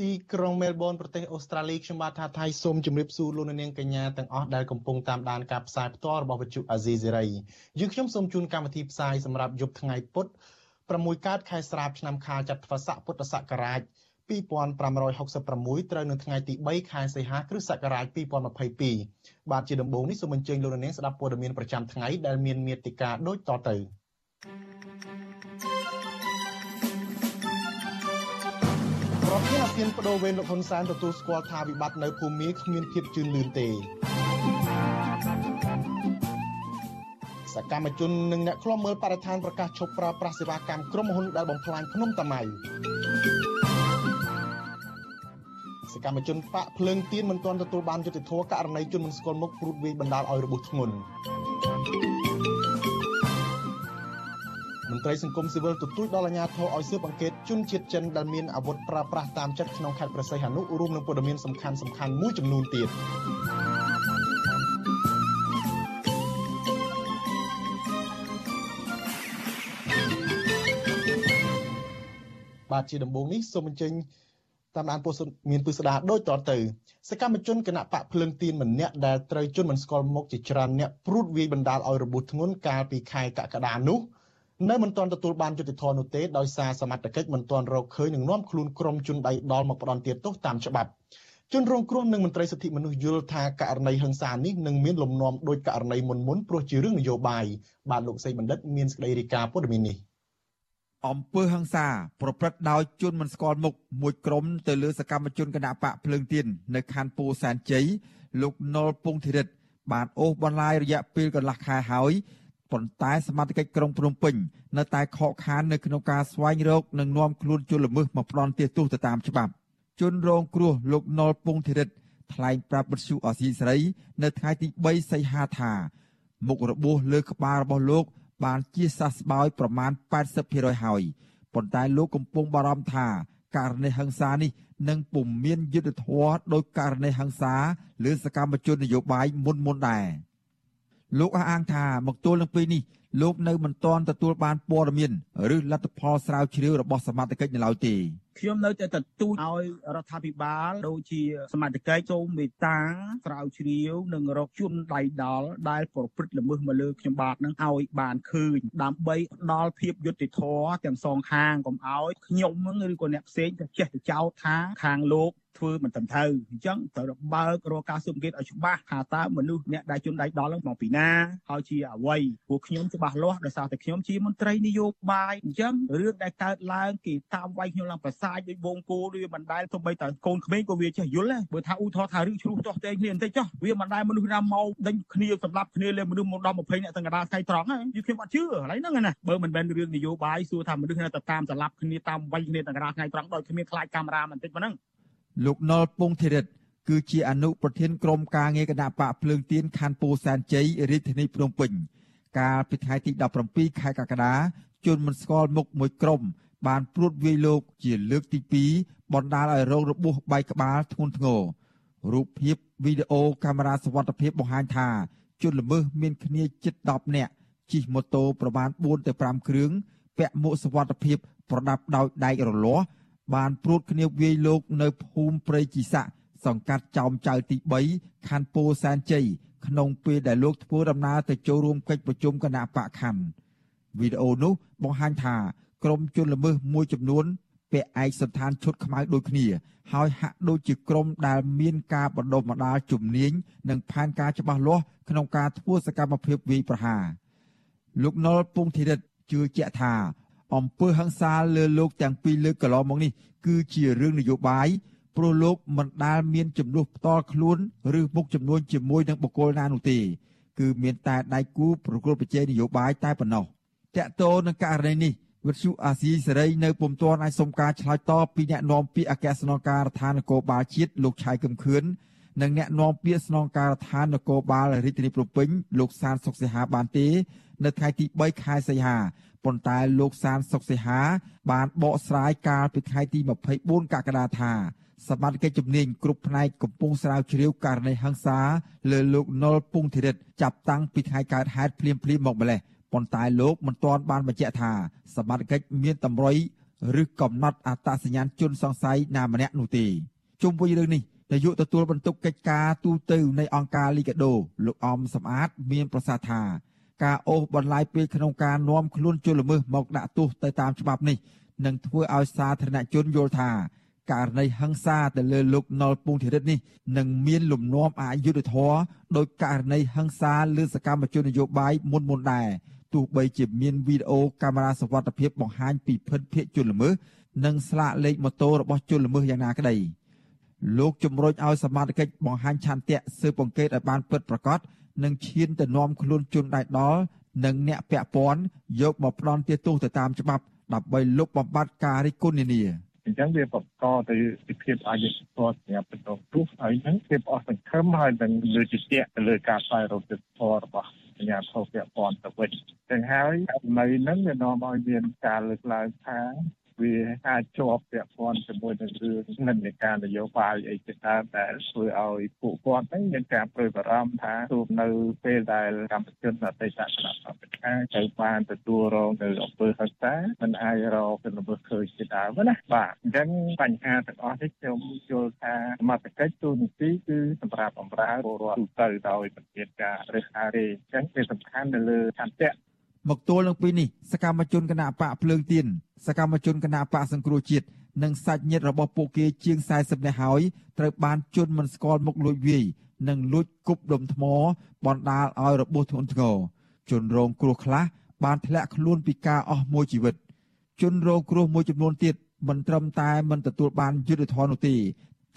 ទីក្រុងមែលប៊នប្រទេសអូស្ត្រាលីខ្ញុំបាទថាថៃសូមជម្រាបសួរលោកនាងកញ្ញាទាំងអស់ដែលកំពុងតាមដានការផ្សាយផ្ទាល់របស់វិទ្យុអាស៊ីសេរីយើងខ្ញុំសូមជូនកម្មវិធីផ្សាយសម្រាប់យប់ថ្ងៃពុធ6កើតខែស្រាបឆ្នាំខាលចត្វាស័កពុទ្ធសករាជ2566ត្រូវនៅថ្ងៃទី3ខែសីហាគ្រិស្តសករាជ2022បាទជាដំបូងនេះសូមអញ្ជើញលោកនាងស្ដាប់ព័ត៌មានប្រចាំថ្ងៃដែលមានមេតិការដូចតទៅ រដ្ឋាភិបាលបដូវវេនលោកហ៊ុនសែនទទួលស្គាល់ថាវិបត្តិនៅភូមាគ្មានភាពជឿនលឿនទេសកម្មជននិងអ្នកខ្លំមើលបរិស្ថានប្រកាសឈប់ប្រើប្រាស់សេវាកម្មក្រុមហ៊ុនដែលបំផ្លាញភ្នំតាម៉ៅសកម្មជនបកភ្លើងទៀនមិនទាន់ទទួលបានយុត្តិធម៌ករណីជនមិនស្គាល់មុខព្រួតវាយបណ្ដាលឲ្យរបួសធ្ងន់ ត្រីសង្គមស៊ីវិលទទូចដល់អាជ្ញាធរឲ្យស៊ើបអង្កេតជនជាតិចិនដែលមានអាវុធប្រើប្រាស់តាមចិត្តក្នុងខេត្តប្រសិទ្ធអនុរួមនឹងព័ត៌មានសំខាន់ៗមួយចំនួនទៀតបាទជាដំបូងនេះសូមអញ្ជើញតាមដានពោលមានពិស្ដាដូចតទៅសកម្មជនគណៈបកភ្លើងទៀនម្នាក់ដែលត្រូវជន់មិនស្គាល់មុខជាច្រើនអ្នកព្រួតវាយបណ្ដាលឲ្យរបួសធ្ងន់កាលពីខែកក្កដានោះ នៅមិនទាន់ទទួលបានយុត្តិធម៌នោះទេដោយសារសមត្ថកិច្ចមិនទាន់រកឃើញនឹងនាំខ្លួនក្រុមជនដៃដល់មកផ្ដន់ទោសតាមច្បាប់ជនរងគ្រោះនិងមន្ត្រីសិទ្ធិមនុស្សយល់ថាករណីហិង្សានេះនឹងមានលំនាំដោយករណីមុនមុនព្រោះជារឿងនយោបាយបាទលោកសីបណ្ឌិតមានសេចក្តីរាយការណ៍ព័ត៌មាននេះអំពើហិង្សាប្រព្រឹត្តដោយជនមិនស្គាល់មុខមួយក្រុមទៅលើសកម្មជនគណបកភ្លើងទៀននៅខណ្ឌពោធិ៍សែនជ័យលោកណុលពងធីរិតបានអូសបន្លាយរយៈពេលកន្លះខែហើយ ប៉ុន្តែសមាជិកក្រុងភ្នំពេញនៅតែខកខាននៅក្នុងការស្វែងរកនិងនាំខ្លួនជនល្មើសមកផ្ដន់ទោសទៅតាមច្បាប់ជនរងគ្រោះលោកណុលពងធីរិតថ្លែងប្រាប់បទសុអសីស្រី នៅថ្ងៃទី3សីហាថា មុខរបួសលើក្បាលរបស់លោក បានជាសះស្បើយប្រមាណ80%ហើយប៉ុន្តែលោកកំពុងបារម្ភថាករណីហិង្សានេះនឹងពុំមានយុត្តិធម៌ដោយករណីហិង្សា លើសកម្មជននយោបាយមុនមុនដែរ លោកអះអាងថាមកទល់នឹងពេលនេះលោកនៅមិនទាន់ទទួលបានព័ត៌មានឬលទ្ធផលស្រាវជ្រាវរបស់សមាជិកនៅឡើយទេខ្ញុំនៅតែទទូចឲ្យរដ្ឋាភិបាលដូចជាសមាជិកចូលមេត្តាស្រាវជ្រាវនិងរកជនដៃដល់ដែលប្រព្រឹត្តល្មើសមកលើខ្ញុំបាទនឹងឲ្យបានឃើញដើម្បីផ្ដល់ភាពយុត្តិធម៌ទាំងសងខាងកុំឲ្យខ្ញុំឬក៏អ្នកផ្សេងទៅចេះទៅចោទថាខាងលោក ធ្វើមិនត្រឹមត្រូវអញ្ចឹងត្រូវបើករកការស៊ើបអង្កេតឲ្យច្បាស់ថាតើមនុស្សអ្នកដែលជន់ដៃដល់មកពីណាហើយជាអ្វីពួកខ្ញុំច្បាស់លាស់ដោយសារតែខ្ញុំជាមន្ត្រីនយោបាយអញ្ចឹងរឿងដែលកើតឡើងគេតាមវាយខ្ញុំឡើងប្រសាចដូចបងគោដូចមិនដែលទៅបីតើកូនក្មេងក៏វាចេះយល់ដែរបើថាឧទាហរណ៍ថារឿងជ្រុះទាស់តែគ្នាបន្តិចចុះវាមិនដែលមនុស្សណាមកដេញគ្នាសម្រាប់គ្នាលេមនុស្សមកដល់20អ្នកទាំងកណ្ដាលថ្ងៃត្រង់ហ្នឹងខ្ញុំអត់ជឿកន្លែងហ្នឹងណាបើមិនមែនរឿងនយោបាយសួរថាមនុស្សណាទៅតាមសម្រាប់គ្នាតាមវាយគ្នាទាំងកណ្ដាលថ្ងៃត្រង់ដោយគ្មានខ្លាចកាមេរ៉ាបន្តិចប៉ុណ្ណឹង លោកណុលពងធីរិតគឺជាអនុប្រធានក្រុមការងារគណៈបកភ្លើងទៀនខណ្ឌពោធិ៍សែនជ័យរាជធានីភ្នំពេញកាលពីថ្ងៃទី17ខែកក្កដាជនមិនស្គាល់មុខមួយក្រុម បានព្រួតវាយលោកជាលើកទី2បណ្ដាលឲ្យរងរបួសបែកក្បាលធ្ងន់ធ្ងររូបភាពវីដេអូកាមេរ៉ាសវត្ថិភាពបង្ហាញថាជនល្មើសមានគ្នាជិត10នាក់ជិះម៉ូតូប្រមាណ4ទៅ5គ្រឿងពាក់មួកសវត្ថិភាពប្រដាប់ដោយដែករលាស់ បានព្រួតគ្នាវាយលោកនៅភូមិព្រៃជីស័កសង្កាត់ចោមចៅទី3ខណ្ឌពោធិ៍សែនជ័យក្នុងពេលដែលលោកធ្វើដំណើរទៅចូលរួមកិច្ចប្រជុំគណៈបកខណ្ឌវីដេអូនោះបង្ហាញថាក្រុមជនល្មើសមួយចំនួនពាក់ឯកសណ្ឋានឈុតខ្មៅដូចគ្នា ហើយហាក់ដូចជាក្រុមដែលមានការបណ្ដុះបណ្ដាលជំនាញនិងផែនការច្បាស់លាស់ក្នុងការធ្វើសកម្មភាពវាយប្រហារលោកណុលពងធីរិតជឿជាក់ថា អំពើហិង្សាលើលោកទាំងពីរលើកកន្លងមកនេះគឺជារឿងនយោបាយព្រោះលោកមិនដាល់មានចំនួនផ្ទាល់ខ្លួនឬមុខចំនួនជាមួយនឹងបុគ្គលណានោះទេគឺមានតែដៃគូប្រគល់ប្រជែងនយោបាយតែប៉ុណ្ណោះតកតោនឹងករណីនេះវិទ្យុអាស៊ីសេរីនៅពុំទាន់អាចសុំការឆ្លើយតបពីអ្នកនាំពាក្យអគ្គស្នងការដ្ឋាននគរបាលជាតិលោកឆៃកឹមខឿន និងអ្នកនាំពាក្យស្នងការដ្ឋាននគរបាលរាជធានីភ្នំពេញលោកសានសុកសិហាបានទេ នៅថ្ងៃទី3ខែសីហាប៉ុន្តែលោកសានសុកសិហា បានបកស្រាយកាលពីថ្ងៃទី24កក្កដាថាសមត្ថកិច្ចជំនាញគ្រប់ផ្នែកកំពុងស្រាវជ្រាវករណីហិង្សាលើលោកណុលពងធីរិតចាប់តាំងពីថ្ងៃកើតហេតុភ្លាមៗមកម្លេះប៉ុន្តែលោកមិនទាន់បានបញ្ជាក់ថាសមត្ថកិច្ចមានតម្រុយឬកំណត់អត្តសញ្ញាណជនសង្ស័យណាម្នាក់នោះទេជុំវិញរឿងនេះ នាយកទទួលបន្ទុកកិច្ចការទូតទៅនៃអង្គការលីកាដូលោកអំសំអាត មានប្រសាសន៍ថាការអូសបន្លាយពេលក្នុងការនាំខ្លួនជនល្មើសមកដាក់ទោសទៅតាមច្បាប់នេះនឹងធ្វើឲ្យសាធារណជនយល់ថាករណីហិង្សាទៅលើលោកណុលពងធីរិតនេះនឹងមានលំនាំអយុត្តិធម៌ដោយករណីហិង្សាលើសកម្មជននយោបាយមុនមុនដែរទោះបីជាមានវីដេអូកាមេរ៉ាសវត្ថិភាពបង្ហាញពីភិនភាកជនល្មើសនិងស្លាកលេខម៉ូតូរបស់ជនល្មើសយ៉ាងណាក្តី លោកជំរុញឲ្យសមាជិកបង្ហាញឆន្ទៈស៊ើបអង្កេតឲ្យបានពិតប្រាកដនិងឈានទៅនាំខ្លួនជនដៃដល់និងអ្នកពាក់ព័ន្ធយកមកផ្ដន់ទោសទៅតាមច្បាប់ដើម្បីលុបបំបាត់ការរិះគន់នានាអញ្ចឹងវាបន្តទៅពីភាពអយុត្តិធម៌សម្រាប់បន្តទោសហើយហ្នឹងភាពអស់សង្ឃឹមហើយនឹងលើជាជាទៅលើការស្វែងរកយុត្តិធម៌របស់សញ្ញាធម៌ពាក់ព័ន្ធទៅវិញចឹងហើយករណីហ្នឹងវានាំឲ្យមានការលើកឡើងថា វាអាចជាប់ពាក់ព័ន្ធជាមួយនឹងរឿងនិន្នាការនយោបាយអីជាដើមដែលធ្វើឲ្យពួកគាត់ហ្នឹងមានការព្រួយបារម្ភថាទោះនៅពេលដែលកម្ពុជាអតីតគណៈបព្វជិត្រូវបានទទួលរងនៅអំពើហិង្សាមិនអាចរកទៅល្មើសឃើញជាដើមណាបាទអញ្ចឹងបញ្ហាទាំងអស់នេះខ្ញុំយល់ថាសមត្ថកិច្ចទូនីតិគឺសម្រាប់បម្រើពលរដ្ឋទូទៅដោយមិនមានការរើសអើងទេអញ្ចឹងវាសំខាន់នៅលើឆន្ទៈ មកទល់នឹងពេលនេះសកម្មជនគណៈបកភ្លើងទៀនសកម្មជនគណៈបកសង្គ្រោះជាតិនិងសាច់ញាតិរបស់ពួកគេជាង40នាក់ហើយត្រូវបានជន់មិនស្គាល់មុខលួចវាយនិងលួចគប់ដុំថ្មបណ្ដាលឲ្យរបួសធ្ងន់ធ្ងរជនរងគ្រោះខ្លះបានធ្លាក់ខ្លួនពីការអស់មួយជីវិត ជនរងគ្រោះមួយចំនួនទៀតមិនត្រឹមតែមិនទទួលបានយុត្តិធម៌នោះទេ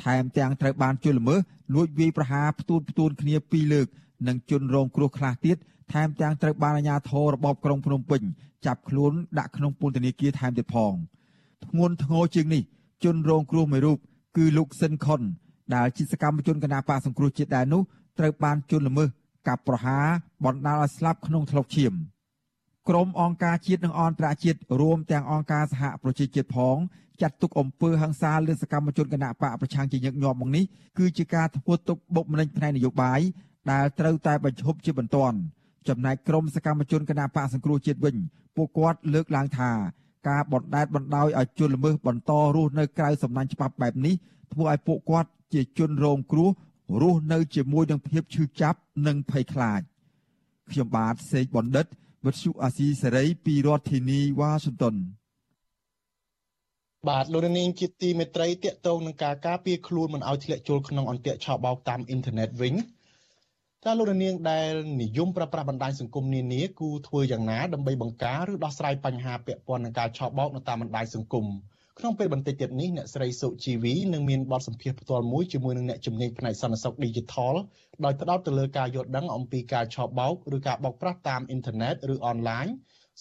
ថែមទាំងត្រូវបានជលល្មើសលួចវាយប្រហារផ្ទួនផ្ទួនគ្នាពីរលើក និងជនរងគ្រោះខ្លះទៀត ថែមទាំងត្រូវបានអាជ្ញាធររបបក្រុងភ្នំពេញចាប់ខ្លួនដាក់ក្នុងពន្ធនាគារថែមទៀតផងធ្ងន់ធ្ងរជាងនេះជនរងគ្រោះមួយរូបគឺលោកស៊ិនខុនដែលជាសកម្មជនគណបកសង្គ្រោះជាតិដែរនោះត្រូវបានជន់ល្មើសកាប់ប្រហារបណ្ដាលឲ្យស្លាប់ក្នុងថ្លុកឈាមក្រមអង្គការជាតិនិងអន្តរជាតិរួមទាំងអង្គការសហប្រជាជាតិផងចាត់ទុកអំពើហិង្សាលើសកម្មជនគណបកប្រឆាំងជាញឹកញាប់មកនេះគឺជាការធ្វើទុកបុកម្នេញផ្នែកនយោបាយដែលត្រូវតែបញ្ឈប់ជាបន្ទាន់ ចំណែកក្រមសកម្មជនគណបកសង្គ្រោះជាតិវិញពួកគាត់លើកឡើងថាការបណ្តែតបណ្តោយឲ្យជនល្មើសបន្តរស់នៅក្រៅសំណាញ់ច្បាប់បែបនេះធ្វើឲ្យពួកគាត់ជាជនរងគ្រោះរស់នៅជាមួយនឹងភាពឈឺចាប់និងភ័យខ្លាចខ្ញុំបាទសេកបណ្ឌិតវិទ្យុអាស៊ីសេរីពីរដ្ឋធានីវ៉ាស៊ីនតោនបាទលោកនាងជាទីមេត្រីតកតងនឹងការការពារខ្លួនមិនឲ្យធ្លាក់ចូលក្នុងអន្ទាក់ឆបោកតាមអ៊ីនធឺណិតវិញ តើលោកនាងដែលនិយមប្រើប្រាស់បណ្ដាញសង្គមនានាគូធ្វើយ៉ាងណាដើម្បីបង្ការឬដោះស្រាយបញ្ហាពាក់ព័ន្ធនឹងការឆបោកនៅតាមបណ្ដាញសង្គមក្នុងពេលបន្តិចទៀតនេះអ្នកស្រីសុជីវីនឹងមានបទសម្ភាសន៍ផ្ទាល់មួយជាមួយនឹងអ្នកជំនាញផ្នែកសន្តិសុខ Digital ដោយផ្ដោតទៅលើការយល់ដឹងអំពីការឆបោកឬការបោកប្រាស់តាមអ៊ីនធឺណិតឬអនឡាញ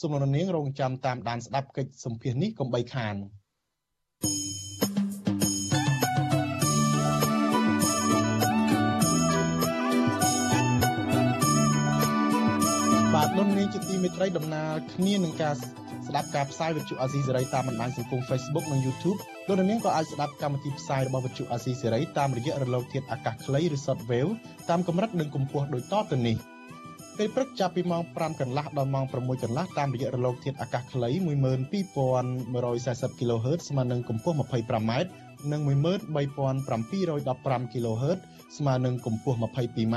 សូមលោកនាងរងចាំតាមដានស្ដាប់កិច្ចសម្ភាសន៍នេះកុំបីខាន បាទលោកនាងជាទីមេត្រីដំណើរគ្នានឹងការស្ដាប់ការផ្សាយវិទ្យុអាស៊ីសេរីតាមបណ្ដាញសង្គម Facebook និង YouTube លោកនាងក៏អាចស្ដាប់កម្មវិធីផ្សាយរបស់វិទ្យុអាស៊ីសេរីតាមរយៈរលកធាតុអាកាសខ្លីឬ Shortwave តាមកម្រិតនិងកម្ពស់ដូចតទៅនេះពេលព្រឹកចាប់ពីម៉ោង5កន្លះដល់ម៉ោង6កន្លះតាមរយៈរលកធាតុអាកាសខ្លី12140 kHz ស្មើនឹងកម្ពស់ 25m និង13715 kHz ស្មើនឹងកម្ពស់ 22m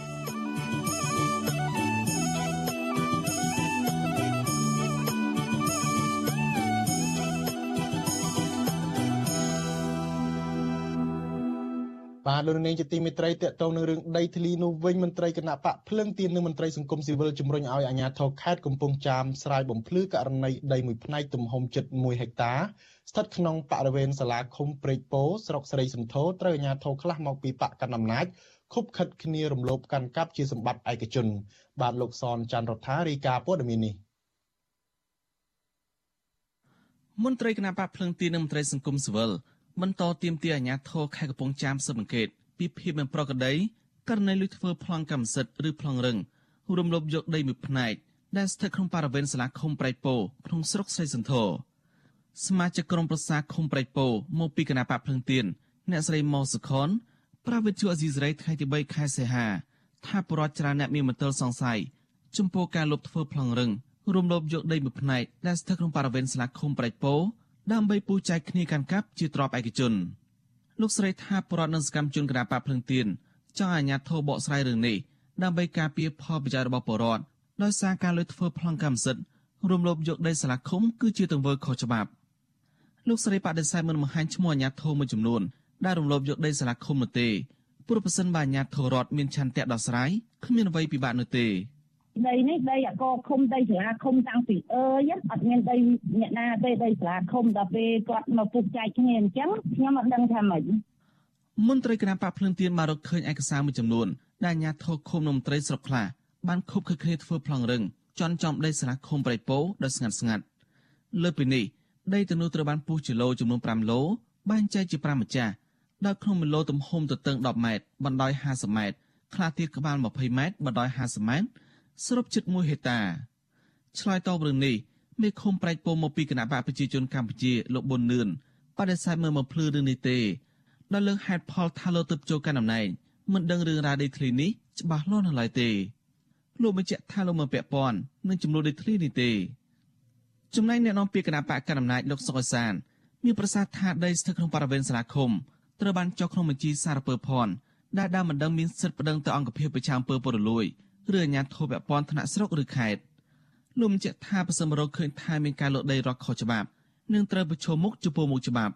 បបាទលោកនាងជាទីមេត្រីតកតងនឹងរឿងដីធ្លីនោះវិញមន្ត្រីគណៈបកភ្លឹងទៀននិងមន្ត្រីសង្គមស៊ីវិលជំរុញឲ្យអាជ្ញាធរខេត្តកំពង់ចាមស្រាយបំភ្លឺករណីដីមួយផ្នែកទំហំជិត1ហិកតាស្ថិតក្នុងបរិវេណសាលាឃុំព្រែកពោស្រុកស្រីសន្ធរត្រូវអាជ្ញាធរខ្លះមកពីបកកណ្ដាលអំណាចខុបខិតគ្នារំលោភកាន់កាប់ជាសម្បត្តិឯកជន បាទលោកសនច័ន្ទរដ្ឋារីកាព័ត៌មាននេះមន្ត្រីគណៈបកភ្លឹងទីនិងមន្ត្រីសង្គមស៊ីវិល បន្តទៀមទាអាញាធរខេត្តកំពង់ចាមស៊ើបអង្កេតពីភាពមិនប្រក្រតីករណីលួចធ្វើប្លង់កម្មសិទ្ធិឬប្លង់រឹងរំលោភយកដីមួយផ្នែកដែលស្ថិតក្នុងបរិវេណសាលាឃុំប្រៃពោក្នុងស្រុកស្រីសន្ធរសមាជិកក្រុមប្រឹក្សាឃុំប្រៃពោមកពីគណៈបកភ្លឹងទៀនអ្នកស្រីម៉ូសុខុនប្រាវិទ្យាអេស៊ីសរ៉ៃថ្ងៃទី3ខែសីហាថាបរិវត្តច្រើនអ្នកមានមន្ទិលសង្ស័យចំពោះការលុបធ្វើប្លង់រឹងរំលោភយកដីមួយផ្នែកដែលស្ថិតក្នុងបរិវេណសាលាឃុំប្រៃពោ ដើម្បីពូជចែកគ្នាកាន់កាប់ជាទ្រព្យឯកជនលោកស្រីថាបរដ្ឋនឹងសកម្មជនគណបកភ្លឹងទៀនចង់អាជ្ញាធរបកស្រាយរឿងនេះដើម្បីការពារផលប្រយោជន៍របស់បរដ្ឋដោយសារការលួចធ្វើប្លង់កម្មសិទ្ធិរំលោភយកដីសាលាឃុំគឺជាទង្វើខុសច្បាប់លោកស្រីបដិសេធមិនបង្ហាញឈ្មោះអាជ្ញាធរមួយចំនួនដែលរំលោភយកដីសាលាឃុំនោះទេព្រោះប្រសិនបើអាជ្ញាធររដ្ឋមានឆន្ទៈដោះស្រាយគ្មានអ្វីពិបាកនោះទេ ដីនេះដីអកឃុំដីសាលាឃុំតាំងពីអើយអត់មានដីអ្នកណាទេដីសាលាឃុំដល់ពេលគាត់មកពុកចែកគ្នាអញ្ចឹងខ្ញុំអត់ដឹងថាម៉េចមន្ត្រីគណៈបកភ្លឹងទៀនមករកឃើញឯកសារមួយចំនួនដែលអាជ្ញាធរឃុំនំត្រីស្រុកខ្លះបានខົບខិតគ្នាធ្វើប្លង់រឹងជន់ចំដីសាលាឃុំប្រៃពោដោយស្ងាត់ស្ងាត់លើពីនេះដីទៅនោះត្រូវបានពុះជាឡូចំនួន5ឡូបែងចែកជា5ម្ចាស់ដោយក្នុង1ឡូទំហំទទឹង10ម៉ែត្របណ្ដោយ50ម៉ែត្រខ្លះទៀតក្បាល20ម៉ែត្របណ្ដោយ50ម៉ែត្រ សរុបជិត1ហិកតាឆ្លើយតបរឿងនេះមេឃុំប្រែកពោមកពីគណៈបកប្រជាជនកម្ពុជាលោកប៊ុននឿនបដិសេធមើលមកភ្លឺរឿងនេះទេដល់លើកហេតុផលថាលោកទៅចូលកាន់តំណែងមិនដឹងរឿងរ៉ាវដីធ្លីនេះច្បាស់លាស់នៅឡើយទេលោកបញ្ជាក់ថាលោកមិនពាក់ព័ន្ធនឹងចំនួនដីធ្លីនេះទេចំណែកអ្នកនាំពាក្យគណៈបកកណ្ដាលអំណាចលោកសុកអសានមានប្រសាសន៍ថាដីស្ថិតក្នុងបរិវេណសាលាឃុំត្រូវបានចុះក្នុងបញ្ជីសារពើភ័ណ្ឌដែលដើមមិនដឹងមានសិទ្ធិប្តឹងទៅអង្គភាពប្រជាអំពើពុរលួយ ឬអាជ្ញាធរពាក់ព័ន្ធថ្នាក់ស្រុកឬខេត្តលោកបញ្ជាក់ថាប្រសិនបើរកឃើញថាមានការលក់ដីរកខុសច្បាប់នឹងត្រូវប្រឈមមុខចំពោះមុខច្បាប់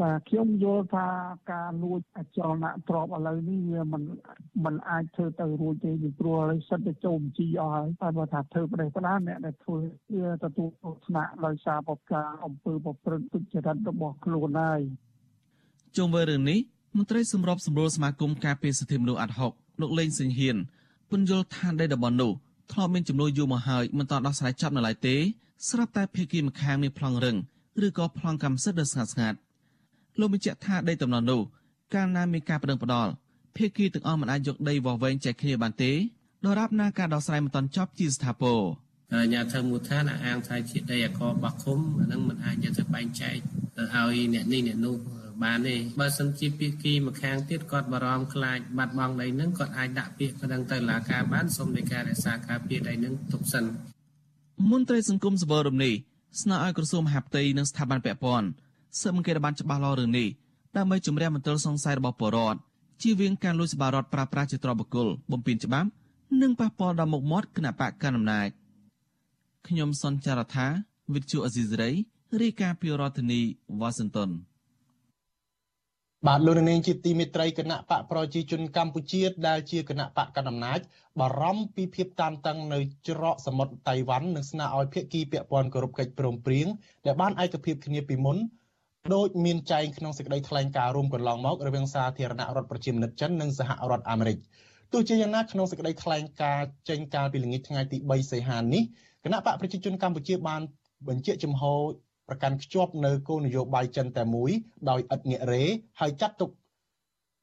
បាទខ្ញុំយល់ថាការលួចអចលនៈទ្រព្យឥឡូវនេះវាមិនមិនអាចធ្វើទៅរួចទេពីព្រោះឲ្យសិតទៅចូលបញ្ជីអស់ហើយតែបើថាធ្វើប្រទេសផ្ដាអ្នកដែលធ្វើវាទទួលទស្សនៈដោយសារបបការអំពើប្រព្រឹត្តទុច្ចរិតរបស់ខ្លួនហើយជុំវិញរឿងនេះមន្ត្រីសម្របសម្រួលសមាគមការពារសិទ្ធិមនុស្សអាត់ហុកលោកលេងសិង្ហហ៊ាន ពន្យល់ថាដីតំបន់នោះធ្លាប់មានចំនួនយូរមកហើយមិនទាន់ដោះស្រាយចប់នៅឡើយទេស្រាប់តែភៀកគីម្ខាងមានប្លង់រឹងឬក៏ប្លង់កម្មសិទ្ធិដ៏ស្ងាត់ស្ងាត់លោកបញ្ជាក់ថាដីតំណនោះកាលណាមានការបដិងផ្ដាល់ភៀកគីទាំងអស់មិនអាចយកដីវាស់វែងចែកគ្នាបានទេដរាបណាការដោះស្រាយមិនទាន់ចប់ជាស្ថាពរអាញាធិមូលដ្ឋានអាងថាជាដីអកបោះឃុំអានឹងមិនអាចយកទៅបែងចែកទៅឲ្យអ្នកនេះអ្នកនោះ បានទេបើសិនជាពាក្យគីម្ខាងទៀតគាត់បារម្ភខ្លាចបាត់បង់ដីនឹងគាត់អាចដាក់ពាក្យប្តឹងទៅតុលាការបានសូមនៃការរក្សាការពារដីនឹងទុកសិនមន្ត្រីសង្គមសវររំនេះស្នើឲ្យក្រសួងមហាផ្ទៃនិងស្ថាប័នពាក់ព័ន្ធស៊ើបអង្កេតបានច្បាស់លាស់រឿងនេះដើម្បីជំរះមន្ទិលសង្ស័យរបស់ប្រជាពលរដ្ឋជៀសវាងការលួចសបារតប្រើប្រាស់ជាទ្រព្យបុគ្គលបំពេញច្បាប់និងប៉ះពាល់ដល់មុខមាត់គណៈបកកណ្ដាលអំណាចខ្ញុំសនចាររថាវិទ្យុអេស៊ីសរ៉ៃរាយការណ៍ពីរដ្ឋធានីវ៉ាស៊ីនតោន បាទលោកនាងជាទីមេត្រីគណៈបកប្រជាជនកម្ពុជាដែលជាគណៈបកកណ្ដាលអំណាចបារម្ភពីភាពតានតឹងនៅច្រកសមុទ្រតៃវ៉ាន់និងស្នើឲ្យភាគីពាក់ព័ន្ធគោរពកិច្ចព្រមព្រៀងដែលបានឯកភាពគ្នាពីមុនដោយមានចែងក្នុងសេចក្តីថ្លែងការណ៍រួមកន្លងមករវាងសាធារណរដ្ឋប្រជាមានិតចិននិងសហរដ្ឋអាមេរិកទោះជាយ៉ាងណាក្នុងសេចក្តីថ្លែងការណ៍ចេញកាលពីល្ងាចថ្ងៃទី3សីហានេះគណៈបកប្រជាជនកម្ពុជាបានបញ្ជាក់ចំហ ប្រកាន់ខ្ជាប់នៅគោលនយោបាយចិនតែមួយដោយឥតងាករេហើយចាត់ទុក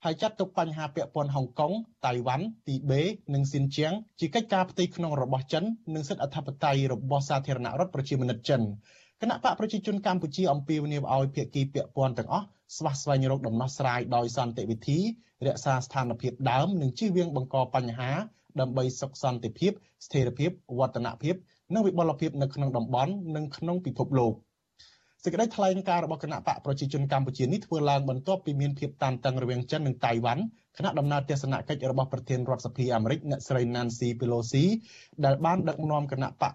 ហើយចាត់ទុកបញ្ហាពាក់ព័ន្ធហុងកុងតៃវ៉ាន់ទីបេនិងស៊ីនជៀងជាកិច្ចការផ្ទៃក្នុងរបស់ចិននិងសិទ្ធិអធិបតេយ្យរបស់សាធារណរដ្ឋប្រជាមានិតចិនគណៈបកប្រជាជនកម្ពុជាអំពាវនាវឲ្យភាគីពាក់ព័ន្ធទាំងអស់ស្វះស្វែងរកដំណោះស្រាយដោយសន្តិវិធី រក្សាស្ថានភាពដើមនិងជៀសវាងបង្កបញ្ហា ដើម្បីសុខសន្តិភាពស្ថិរភាពវឌ្ឍនភាព និងវិបុលភាពនៅក្នុងតំបន់និងក្នុងពិភពលោក សេចក្តីថ្លែងការណ៍របស់គណៈបកប្រជាជនកម្ពុជានេះធ្វើឡើងបន្ទាប់ពីមានភាពតានតឹងរវាងចិននិងតៃវ៉ាន់គណៈដំណើរទស្សនកិច្ចរបស់ប្រធានរដ្ឋសភាអាមេរិកអ្នកស្រី Nancy Pelosi ដែលបានដឹកនាំគណៈបក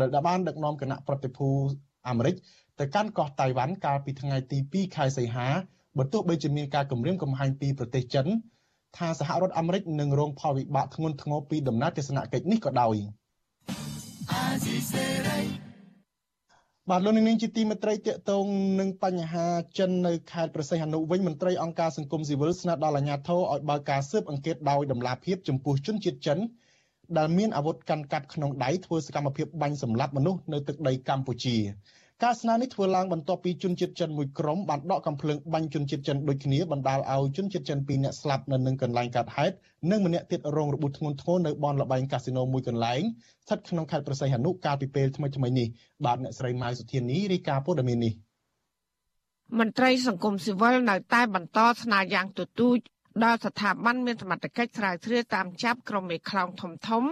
ដែលបានដឹកនាំគណៈប្រតិភូអាមេរិកទៅកាន់កោះតៃវ៉ាន់កាលពីថ្ងៃទី2ខែសីហាបើទោះបីជាមានការគម្រាមកំហែងពីប្រទេសចិនថាសហរដ្ឋអាមេរិកនឹងរងផលវិបាកធ្ងន់ធ្ងរពីដំណើរទស្សនកិច្ចនេះក៏ដោយ បាទលោកនាងជាទីមេត្រីតកតងនឹងបញ្ហាចិននៅខេត្តប្រសិទ្ធអនុវិញមន្ត្រីអង្គការសង្គមស៊ីវិលស្នើដល់អាជ្ញាធរឲ្យបើកការស៊ើបអង្កេតដោយដំណាភាពចំពោះជនជាតិចិនដែលមានអាវុធកាន់កាប់ក្នុងដៃធ្វើសកម្មភាពបាញ់សម្លាប់មនុស្សនៅទឹកដីកម្ពុជា ការស្នើនេះធ្វើឡើងបន្ទាប់ពីជនជាតិចិនមួយក្រុមបានដកកំភ្លើងបាញ់ជនជាតិចិនដូចគ្នាបណ្ដាលឲ្យជនជាតិចិន2នាក់ស្លាប់នៅនឹងកន្លែងកើតហេតុនិងម្នាក់ទៀតរងរបួសធ្ងន់ធ្ងរនៅបនលបែងកាស៊ីណូមួយកន្លែងស្ថិតក្នុងខេត្តប្រស័យហនុកាលពីពេលថ្មីៗនេះបាទអ្នកស្រីម៉ៅសុធានីរាយការណ៍ព័ត៌មាននេះមន្ត្រីសង្គមស៊ីវិលនៅតែបន្តស្នើយ៉ាងទទូចដល់ស្ថាប័នមានសមត្ថកិច្ចស្រាវជ្រាវតាមចាប់ក្រុមមេខ្លោងធំធំ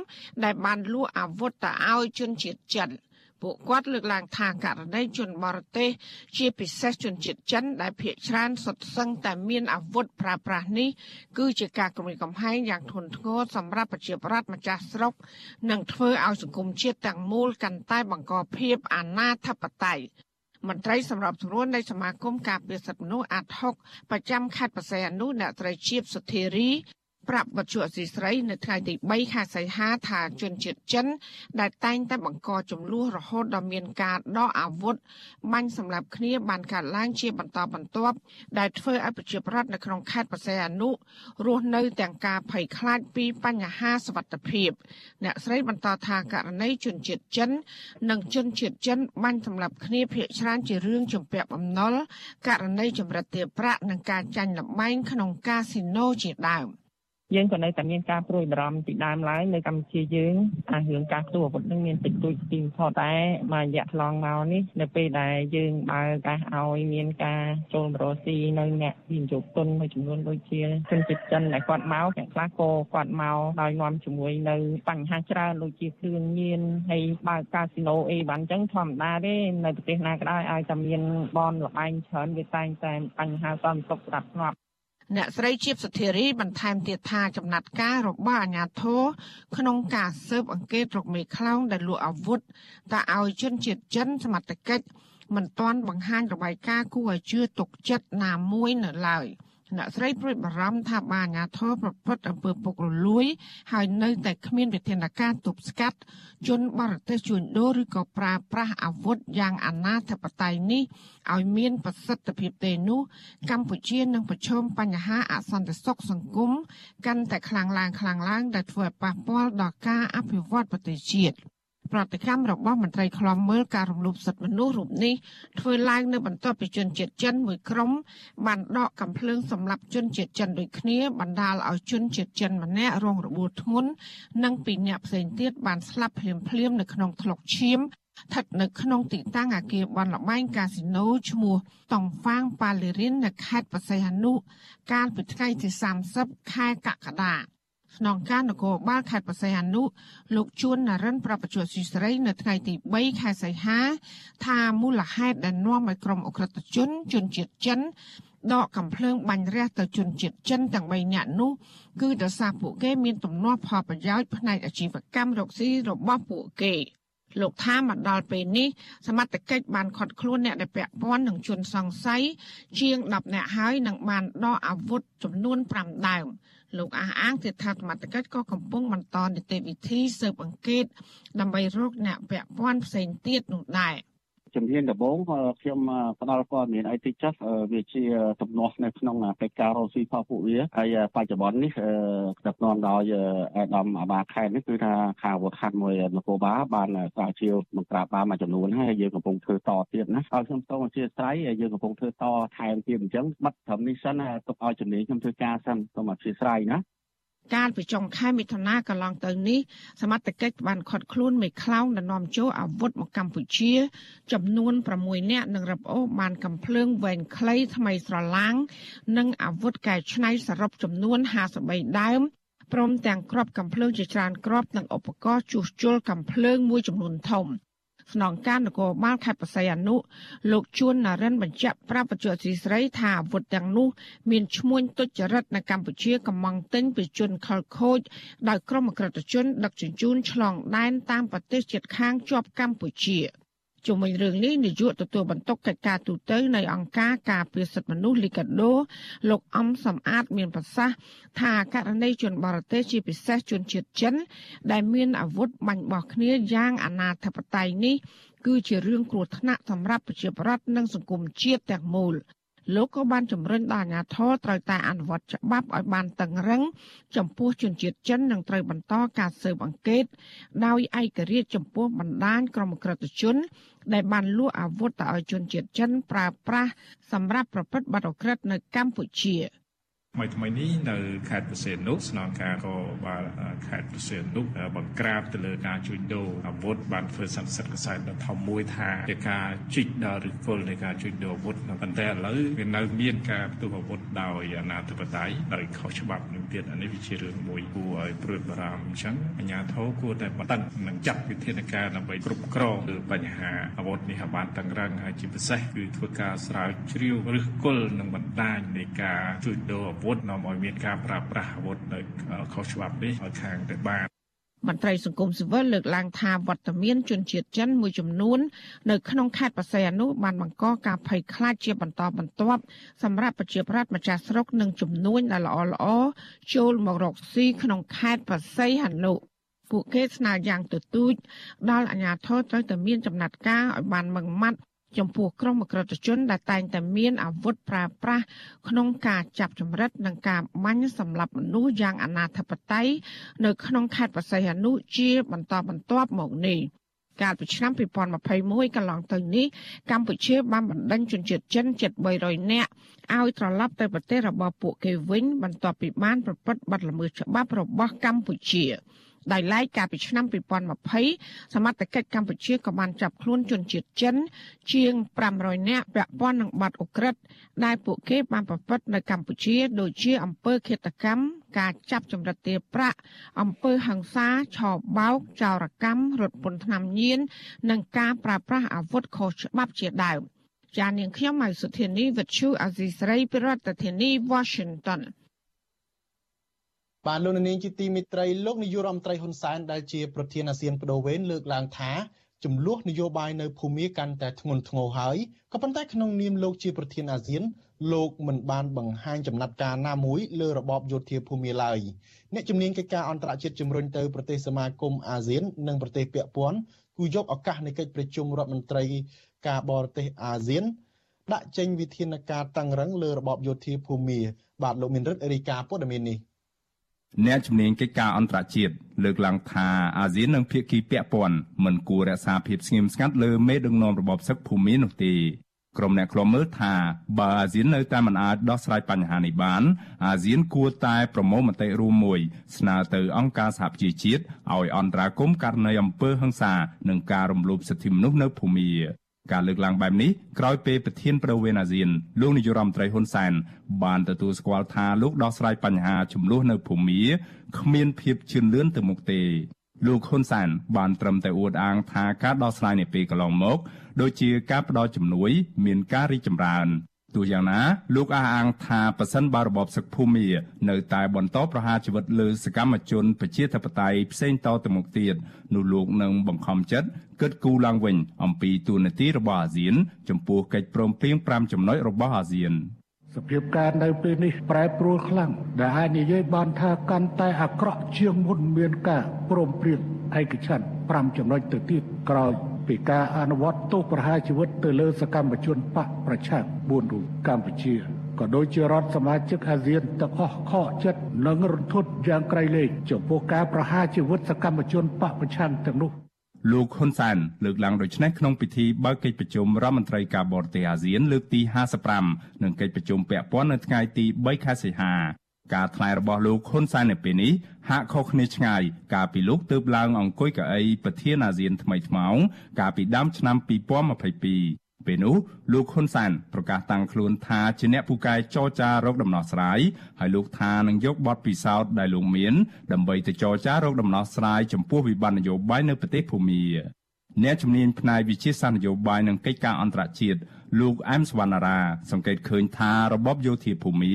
ដែលបានលួចអាវុធទៅឲ្យជនជាតិចិន ពួកគាត់លើកឡើងថាករណីជនបរទេសជាពិសេសជនជាតិចិនដែលភ ieck ច្រើនសុទ្ធសឹងតែមានអាវុធប្រើប្រាស់នេះគឺជាការគំរាមកំហែងយ៉ាងធ្ងន់ធ្ងរសម្រាប់ប្រជាប្រដ្ឋម្ចាស់ស្រុក និងធ្វើឲ្យសង្គមជាតិទាំងមូលកាន់តែបង្កភាពអនាធិបតេយ្យមន្ត្រីសម្របសម្រួលនៃសមាគមការពារសិទ្ធិមនុស្សអាត់ហុកប្រចាំខេត្តបរសៃអនុអ្នកត្រីជាបសុធារី ប្រាប់វត្ថុអសីស្រីនៅថ្ងៃទី3ខែសីហាថាជនជាតិចិន ដែលតែងតែបង្កចំនួនរហូតដល់មានការដកអាវុធបាញ់សម្លាប់គ្នាបានកើតឡើងជាបន្តបន្ទាប់ដែលធ្វើឲ្យប្រជាប្រដ្ឋនៅក្នុងខេត្តបរសៃអនុរស់នៅទាំងការភ័យខ្លាចពីបញ្ហាសវត្ថិភាព អ្នកស្រីបន្តថាករណីជនជាតិចិន និងជនជាតិចិនបាញ់សម្លាប់គ្នាភ ieck ច្រើនជារឿងជំពាក់បំណុលករណីចម្រិតទារប្រាក់និងការចាញ់លបែងក្នុងកាស៊ីណូជាដើម។ យើងក៏នៅតែមានការព្រួយបារម្ភពីដើមឡើយនៅកម្ពុជាយើងអារឿងការផ្ទុះអាវុធនឹងមានតិចតួចទីបំផុតតែមួយរយៈកន្លងមកនេះនៅពេលដែលយើងបើកកាសឲ្យមានការចូលមករកស៊ីនៅអ្នកវិនិយោគទុនមួយចំនួនដូចជាជនជាតិចិនដែលគាត់មកទាំងខ្លះក៏គាត់មកដោយនាំជាមួយនៅបញ្ហាច្រើនដូចជាគ្រឿងញៀនហើយបើកកាស៊ីណូអីបានអញ្ចឹងធម្មតាទេនៅប្រទេសណាក៏ដោយឲ្យតែមានបនលបែងច្រើនវាតែងតែបញ្ហាសន្តិសុខស្ដាប់ស្ងាត់ អ្នកស្រីជាបសុធារីបន្ថែមទៀតថាចំណាត់ការរបស់អាជ្ញាធរក្នុងការស៊ើបអង្កេតរកមេខ្លោងដែលលួចអាវុធតើឲ្យជនជាតិចិនសមត្ថកិច្ចមិនទាន់បង្ហាញរបាយការណ៍គួរឲ្យជឿទុកចិត្តណាមួយនៅឡើយ។ អ្នកស្រីព្រួយបារម្ភថាបានអាញាធរប្រព្រឹត្តអំពើពុករលួយ ហើយនៅតែគ្មានវិធានការទប់ស្កាត់ជនបរទេសជួញដូរឬក៏ប្រើប្រាស់អាវុធយ៉ាងអនាធបត័យនេះឲ្យមានប្រសិទ្ធភាពទេនោះកម្ពុជានឹងប្រឈមបញ្ហាអសន្តិសុខសង្គមកាន់តែខ្លាំងឡើងខ្លាំងឡើងដែលធ្វើឲ្យប៉ះពាល់ដល់ការអភិវឌ្ឍប្រទេសជាតិ ប្រតិកម្មរបស់មន្ត្រីខ្លំមើលការរំលោភសិទ្ធិមនុស្សរូបនេះធ្វើឡើងនៅបន្ទាប់ពីជនជាតិចិនមួយក្រុមបានដកកំភ្លើងសម្រាប់ជនជាតិចិនដូចគ្នាបណ្ដាលឲ្យជនជាតិចិនម្នាក់រងរបួសធ្ងន់និងពីរនាក់ផ្សេងទៀតបានស្លាប់ភ្លាមៗនៅក្នុងថ្លុកឈាមស្ថិតនៅក្នុងទីតាំងអគារបនលបែងកាស៊ីណូឈ្មោះតង់ហ្វាងប៉ាលីរិននៅខេត្តបរសៃហនុកាលពីថ្ងៃទី30ខែកក្កដា ស្នងការនគរបាលខេត្តបរសៃអនុលោកជួននរិន ប្រពន្ធស៊ីស្រី នៅថ្ងៃទី3ខែសីហា ថាមូលហេតុដែលនាំឲ្យក្រុមអ ுக ្រិតជនជនជាតិចិនដកកំភ្លើងបាញ់រះទៅជនជាតិចិនទាំង3នាក់នោះគឺដោយសារពួកគេមានទំនាស់ផលប្រយោជន៍ផ្នែកអាជីវកម្មរកស៊ីរបស់ពួកគេលោកថាមកដល់ពេលនេះសមត្ថកិច្ចបានខាត់ខ្លួនអ្នកដែលពាក់ព័ន្ធនឹងជនសង្ស័យជាង10នាក់ហើយនិងបានដកអាវុធចំនួន5ដើម លោកអះអាងទៀតថាសមត្ថកិច្ចក៏កំពុងបន្តនីតិវិធីស៊ើបអង្កេតដើម្បីរកអ្នកពាក់ព័ន្ធផ្សេងទៀតនោះដែរ។ ជំហានដំបូងខ្ញុំផ្ដល់ព័ត៌មានអីតិចចុះវាជាទំនាស់នៅក្នុងកិច្ចការរកស៊ីផលពួកវាហើយបច្ចុប្បន្ននេះដឹកនាំដោយអាដាមអាបាខេតនេះគឺថាខាងវត្តខាត់មួយនគរបាលបានស្រាវជ្រាវបង្ក្រាបបានមួយចំនួនហើយយើងកំពុងធ្វើតទៀតណាហើយខ្ញុំសូមអធិស្ឋានយើងកំពុងធ្វើតថែមទៀតអញ្ចឹងបាត់ត្រឹមនេះសិនទុកឲ្យជំនាញខ្ញុំធ្វើការសិនសូមអធិស្ឋានណា កាលពីចុងខែមិថុនាកន្លងទៅនេះសមត្ថកិច្ចបានឃាត់ខ្លួនមេខ្លោងដែលនាំចូលអាវុធមកកម្ពុជា ចំនួន6នាក់និងរឹបអូសបានកំភ្លើងវែងខ្លីថ្មីស្រឡាងនិងអាវុធកែច្នៃសរុបចំនួន53ដើមព្រមទាំងគ្រាប់កំភ្លើងជាច្រើនគ្រាប់និងឧបករណ៍ជួសជុលកំភ្លើងមួយចំនួនធំ។ ស្នងការនគរបាលខេត្តបរសៃអនុលោកជួននរិនបញ្ជាក់ប្រាប់បច្ចុប្បន្នស្រីថាអាវុធទាំងនោះមានឈ្មោះទុច្ចរិតនៅកម្ពុជាកំងទិញពីជនខលខូចដោយក្រុមអក្រិតជនដឹកជញ្ជូនឆ្លងដែនតាមប្រទេសជិតខាងជាប់កម្ពុជា ជុំវិញរឿងនេះនាយកទទួលបន្ទុកកិច្ចការទូតនៃអង្គការការពារសិទ្ធិមនុស្សលីកាដូលោកអំសំអាត មានប្រសាសន៍ថាករណីជនបរទេសជាពិសេសជនជាតិចិន ដែលមានអាវុធបាញ់បោះគ្នាយ៉ាងអនាធិបតេយ្យនេះគឺជារឿងគ្រោះថ្នាក់សម្រាប់ប្រជាពលរដ្ឋនិងសង្គមជាតិទាំងមូល លោកក៏បានជំរុញដល់អាជ្ញាធរត្រូវតែអនុវត្តច្បាប់ឲ្យបានតឹងរឹងចំពោះជនជាតិចិននិងត្រូវបន្តការស៊ើបអង្កេតដោយឯករាជ្យចំពោះបណ្ដាញក្រុមក្រិតជន ដែលបានលក់អាវុធទៅឲ្យជនជាតិចិនប្រើប្រាស់សម្រាប់ប្រព្រឹត្តបទឧក្រិដ្ឋនៅកម្ពុជា។ ថ្មីថ្មីនេះនៅខេត្តប្រសេនុស្នងការក៏បានខេត្តប្រសេនុបង្ក្រាបទៅលើការជួញដូរអាវុធបានធ្វើសន្និសីទកសែតដ៏ធំមួយថាជាការជីកដល់ឬគល់នៃការជួញដូរអាវុធប៉ុន្តែឥឡូវវានៅមានការផ្ទុះអាវុធដោយអាណាធិបតេយ្យដោយខុសច្បាប់នឹងទៀតអានេះវាជារឿងមួយគួរឲ្យព្រួយបារម្ភអញ្ចឹងអាជ្ញាធរគួរតែបន្តនឹងចាត់វិធានការដើម្បីគ្រប់គ្រងលើបញ្ហាអាវុធនេះឲ្យបានតឹងរ៉ឹងហើយជាពិសេសគឺធ្វើការស្រាវជ្រាវឬគល់នឹងបណ្ដាញនៃការជួញដូរអាវុធនាំឲ្យមានការប្រើប្រាស់អាវុធនៅខុសច្បាប់នេះឲ្យខាងទៅបានមន្ត្រីសង្គមស៊ីវិលលើកឡើងថាវត្តមានជនជាតិចិនមួយចំនួននៅក្នុងខេត្តបរសៃអនុបានបង្កការភ័យខ្លាចជាបន្តបន្ទាប់សម្រាប់ប្រជាប្រដ្ឋម្ចាស់ស្រុកនិងចំនួនដែលល្អល្អចូលមករកស៊ីក្នុងខេត្តបរសៃអនុពួកគេស្នើយ៉ាងទទូចដល់អាជ្ញាធរត្រូវតែមានចំណាត់ការឲ្យបានម៉ឺងម៉ាត់ ចំពោះក្រុមអក្រិតជនដែលតែងតែមានអាវុធប្រើប្រាស់ក្នុងការចាប់ចម្រិតនិងការបាញ់សម្លាប់មនុស្សយ៉ាងអនាធបត័យនៅក្នុងខេត្តបរសៃអនុជាបន្តបន្ទាប់មកនេះកាលពីឆ្នាំ2021កន្លងទៅនេះកម្ពុជាបានបណ្ដេញជនជាតិចិនជិត300នាក់ឲ្យត្រឡប់ទៅប្រទេសរបស់ពួកគេវិញបន្ទាប់ពីបានប្រព្រឹត្តបទល្មើសច្បាប់របស់កម្ពុជា។ ដោយឡែកកាលពីឆ្នាំ2020សមត្ថកិច្ចកម្ពុជាក៏បានចាប់ខ្លួនជនជាតិចិន ជាង500នាក់ពាក់ព័ន្ធនឹងបទឧក្រិដ្ឋដែលពួកគេបានប្រព្រឹត្តនៅកម្ពុជាដូចជាអំពើឃាតកម្មការចាប់ចម្រិតទារប្រាក់អំពើហិង្សាឆោបបោកចោរកម្មរត់ពន្ធថ្នាំញៀននិងការប្រើប្រាស់អាវុធខុសច្បាប់ជាដើមចាននាងខ្ញុំម៉ៅសុធានីវិទ្យុអាស៊ីសេរីប្រធានាធិបតី Washington បាទលោកនាងជាទីមិត្តរីលោកនាយករដ្ឋមន្ត្រីហ៊ុនសែនដែលជាប្រធានអាស៊ានបដូវវេនលើកឡើងថាចំនួននយោបាយនៅភូមាកាន់តែធ្ងន់ធ្ងរហើយក៏ប៉ុន្តែក្នុងនាមលោកជាប្រធានអាស៊ានលោកមិនបានបង្ហាញចំណាត់ការណាមួយលើរបបយោធាភូមាឡើយអ្នកជំនាញកិច្ចការអន្តរជាតិជំរុញទៅប្រទេសសមាគមអាស៊ាន និងប្រទេសពាក់ព័ន្ធគូយកឱកាសនៃកិច្ចប្រជុំរដ្ឋមន្ត្រីការបរទេសអាស៊ាន ដាក់ចេញវិធានការតឹងរឹងលើរបបយោធាភូមាបាទលោកមានរិទ្ធអេរីកាព័ត៌មាននេះ អ្នកជំនាញកិច្ចការអន្តរជាតិលើកឡើងថាអាស៊ាននិងភាគីពាក់ព័ន្ធមិនគួររក្សាភាពស្ងៀមស្ងាត់លើមេដឹកនាំរបបសឹកភូមិនោះទេក្រុមអ្នកខ្លំមើលថាបើអាស៊ាននៅតែមិនអាចដោះស្រាយបញ្ហានេះបាន អាស៊ានគួរតែប្រមូលមតិរួមមួយ ស្នើទៅអង្គការសហប្រជាជាតិឲ្យអន្តរាគមន៍ករណីអំពើហិង្សា និងការរំលោភសិទ្ធិមនុស្សនៅភូមា ការលើកឡើងបែបនេះក្រោយពេលប្រធានប្រវេនអាស៊ានលោកនាយរដ្ឋមន្ត្រីហ៊ុនសែនបានទទួលស្គាល់ថាលោកដោះស្រាយបញ្ហាចំនួននៅភូមាគ្មានភាពជឿនលឿនទៅមុខទេលោកហ៊ុនសែនបានត្រឹមតែអួតអាងថាការដោះស្រាយនាពេលកន្លងមក ដូចជាការផ្ដល់ជំនួយ មានការរីកចម្រើន ទោះយ៉ាងណាលោកអះអាងថាប៉ះសិនបារបបសឹកភូមានៅតែបន្តប្រហារជីវិតលើសកម្មជនប្រជាធិបតេយ្យផ្សេងតទៅមុខទៀតនោះលោកនឹងបង្ខំចិត្តគិតគូរឡើងវិញអំពីទូនាទីរបស់អាស៊ាន ចំពោះកិច្ចព្រមព្រៀង5ចំណុចរបស់អាស៊ានសភាពការនៅពេលនេះប្រែប្រួលខ្លាំងដែលអាចនិយាយបានថាកាន់តែអាក្រក់ជាងមុនមានការព្រមព្រៀងឯកច្ឆន្ទ5ចំណុចទៅទៀតក្រោយ ពីការអនុវត្តទោសប្រហារជីវិតទៅលើសកម្មជនបកប្រឆាំង4រូបកម្ពុជាក៏ដូចជារដ្ឋសមាជិកអាស៊ានទាំងអស់ខកចិត្តនិងរន្ធត់យ៉ាងក្រៃលែងចំពោះការប្រហារជីវិតសកម្មជនបកប្រឆាំងទាំងនោះលោកហ៊ុនសែនលើកឡើងដូចនេះក្នុងពិធីបើកកិច្ចប្រជុំរដ្ឋមន្ត្រីការបរទេសអាស៊ានលើកទី55និងកិច្ចប្រជុំពាក់ព័ន្ធនៅថ្ងៃទី3ខែសីហា ការថ្លែងរបស់លោកហ៊ុនសែននៅពេលនេះហាក់ខុសគ្នាឆ្ងាយកាលពីលោកទើបឡើងអង្គុយកៅអីប្រធានអាស៊ានថ្មីថ្មោងកាលពីដើមឆ្នាំ2022ពេលនោះលោកហ៊ុនសែនប្រកាសតាំងខ្លួនថាជាអ្នកពូកែចរចារកដំណោះស្រាយហើយលោកថានឹងយកបទពិសោធន៍ដែលលោកមានដើម្បីទៅចរចារកដំណោះស្រាយចំពោះវិបត្តិនយោបាយនៅប្រទេសភូមាអ្នកជំនាញផ្នែកវិជាសាស្ត្រនយោបាយនិងកិច្ចការអន្តរជាតិ លោកអែមសវណ្ណារាសង្កេតឃើញថារបបយោធាភូមា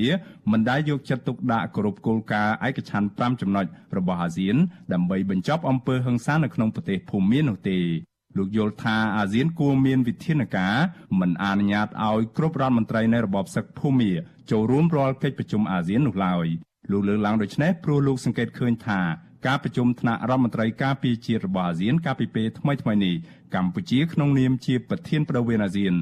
មិនដែលយកចិត្តទុកដាក់គោរពគោលការណ៍ឯកច្ឆន្ទ5ចំណុចរបស់អាស៊ាន ដើម្បីបញ្ចប់អំពើហិង្សានៅក្នុងប្រទេសភូមានោះទេលោកយល់ថាអាស៊ានគួរមានវិធានការមិនអនុញ្ញាតឲ្យគ្រប់រដ្ឋមន្ត្រីនៃរបបសឹកភូមាចូលរួមរាល់កិច្ចប្រជុំអាស៊ាននោះឡើយលោកលើកឡើងដូចនេះព្រោះលោកសង្កេតឃើញថាការប្រជុំថ្នាក់រដ្ឋមន្ត្រីការពារជាតិរបស់អាស៊ានកាលពីពេលថ្មីៗនេះ កម្ពុជាក្នុងនាមជាប្រធានបដូវវេនអាស៊ាន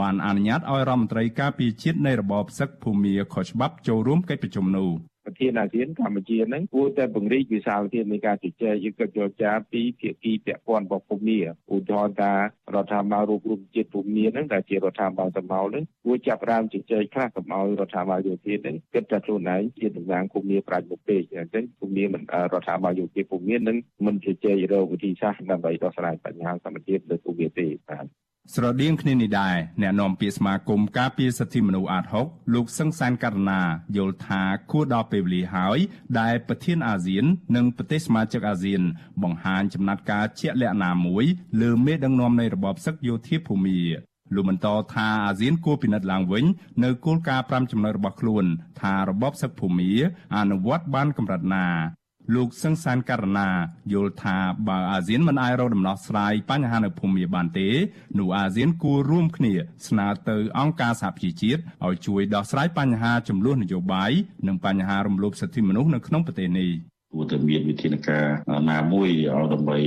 បានអនុញ្ញាតឲ្យរដ្ឋមន្ត្រីការពារជាតិនៃរបបសឹកភូមាខុសច្បាប់ចូលរួមកិច្ចប្រជុំនោះ ប្រធានអាស៊ានកម្ពុជានឹងគួរតែពង្រីកវិសាលភាពនៃការជជែកយុទ្ធសាស្ត្រចរចាពីភាគីពាក់ព័ន្ធរបស់ភូមិឧទាហរណ៍ថារដ្ឋាភិបាលរូបរួមជាតិភូមិនឹងដែលជារដ្ឋាភិបាលសម្បោនឹងគួរចាប់ផ្ដើមជជែកខ្លះកុំឲ្យរដ្ឋាភិបាលយោធានឹងគិតថាខ្លួនឯងជាតំណាងភូមិប្រាជ្ញមុខពេកអញ្ចឹងភូមិមិនរដ្ឋាភិបាលយោធាភូមិនឹងមិនជជែករកវិធីសាស្ត្រដើម្បីដោះស្រាយបញ្ហាសមត្ថភាពលើភូមិទេបាទ ស្រដៀងគ្នានេះដែរអ្នកនាំពាក្យសមាគមការពារសិទ្ធិមនុស្សអាត6លោកសឹងសានករណាយល់ថាគួរដល់ពេលវេលាហើយដែលប្រធានអាស៊ាន និងប្រទេសសមាជិកអាស៊ាន បង្ហាញចំណាត់ការជាក់លាក់ណាមួយលើមេដឹកនាំនៃរបបសឹកយោធាភូមិលោកបន្តថាអាស៊ានគួរពិនិត្យឡើងវិញនៅគោលការណ៍5ចំណុចរបស់ខ្លួន ថារបបសឹកភូមិអនុវត្តបានកម្រិតណា លោកសឹងសានករណាយល់ថាបើអាស៊ានមិនអាចរកដំណោះស្រាយបញ្ហានៅភូមិបានទេនោះអាស៊ានគួររួមគ្នាស្នើទៅអង្គការសហប្រជាជាតិឲ្យជួយដោះស្រាយបញ្ហាចំនួននយោបាយនិងបញ្ហារំលោភសិទ្ធិមនុស្សនៅក្នុងប្រទេសនេះ។ គួរតែមានវិធានការណាមួយដើម្បី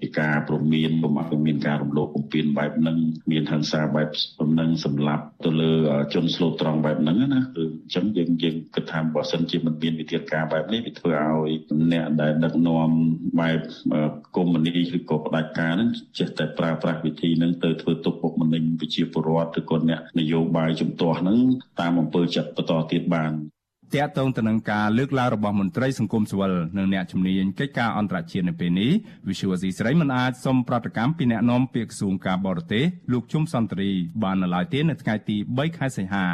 ពីការព្រមានកុំឲ្យមានការរំលោភបំពានបែបហ្នឹងមានហិង្សាបែបហ្នឹងសម្លាប់ទៅលើជនស្លូតត្រង់បែបហ្នឹងណាគឺអញ្ចឹងយើងយើងគិតថាបើសិនជាមិនមានវិធានការបែបនេះវាធ្វើឲ្យអ្នកដែលដឹកនាំបែបកុម្មុយនីឬក៏ផ្ដាច់ការហ្នឹងចេះតែប្រើប្រាស់វិធីហ្នឹងទៅធ្វើទុកបុកម្នេញប្រជាពលរដ្ឋឬក៏អ្នកនយោបាយជំទាស់ហ្នឹងតាមអំពើចិត្តបន្តទៀតបាន តាក់ទងទៅនឹងការលើកឡើងរបស់មន្ត្រីសង្គមស៊ីវិលនិងអ្នកជំនាញកិច្ចការអន្តរជាតិនៅពេលនេះ Visual C ស្រីមិនអាចសុំប្រតិកម្មពីអ្នកនាំពាក្យក្រសួងការបរទេសលោកជុំសន្តិរីបាននៅឡើយទេនៅថ្ងៃទី3ខែសីហា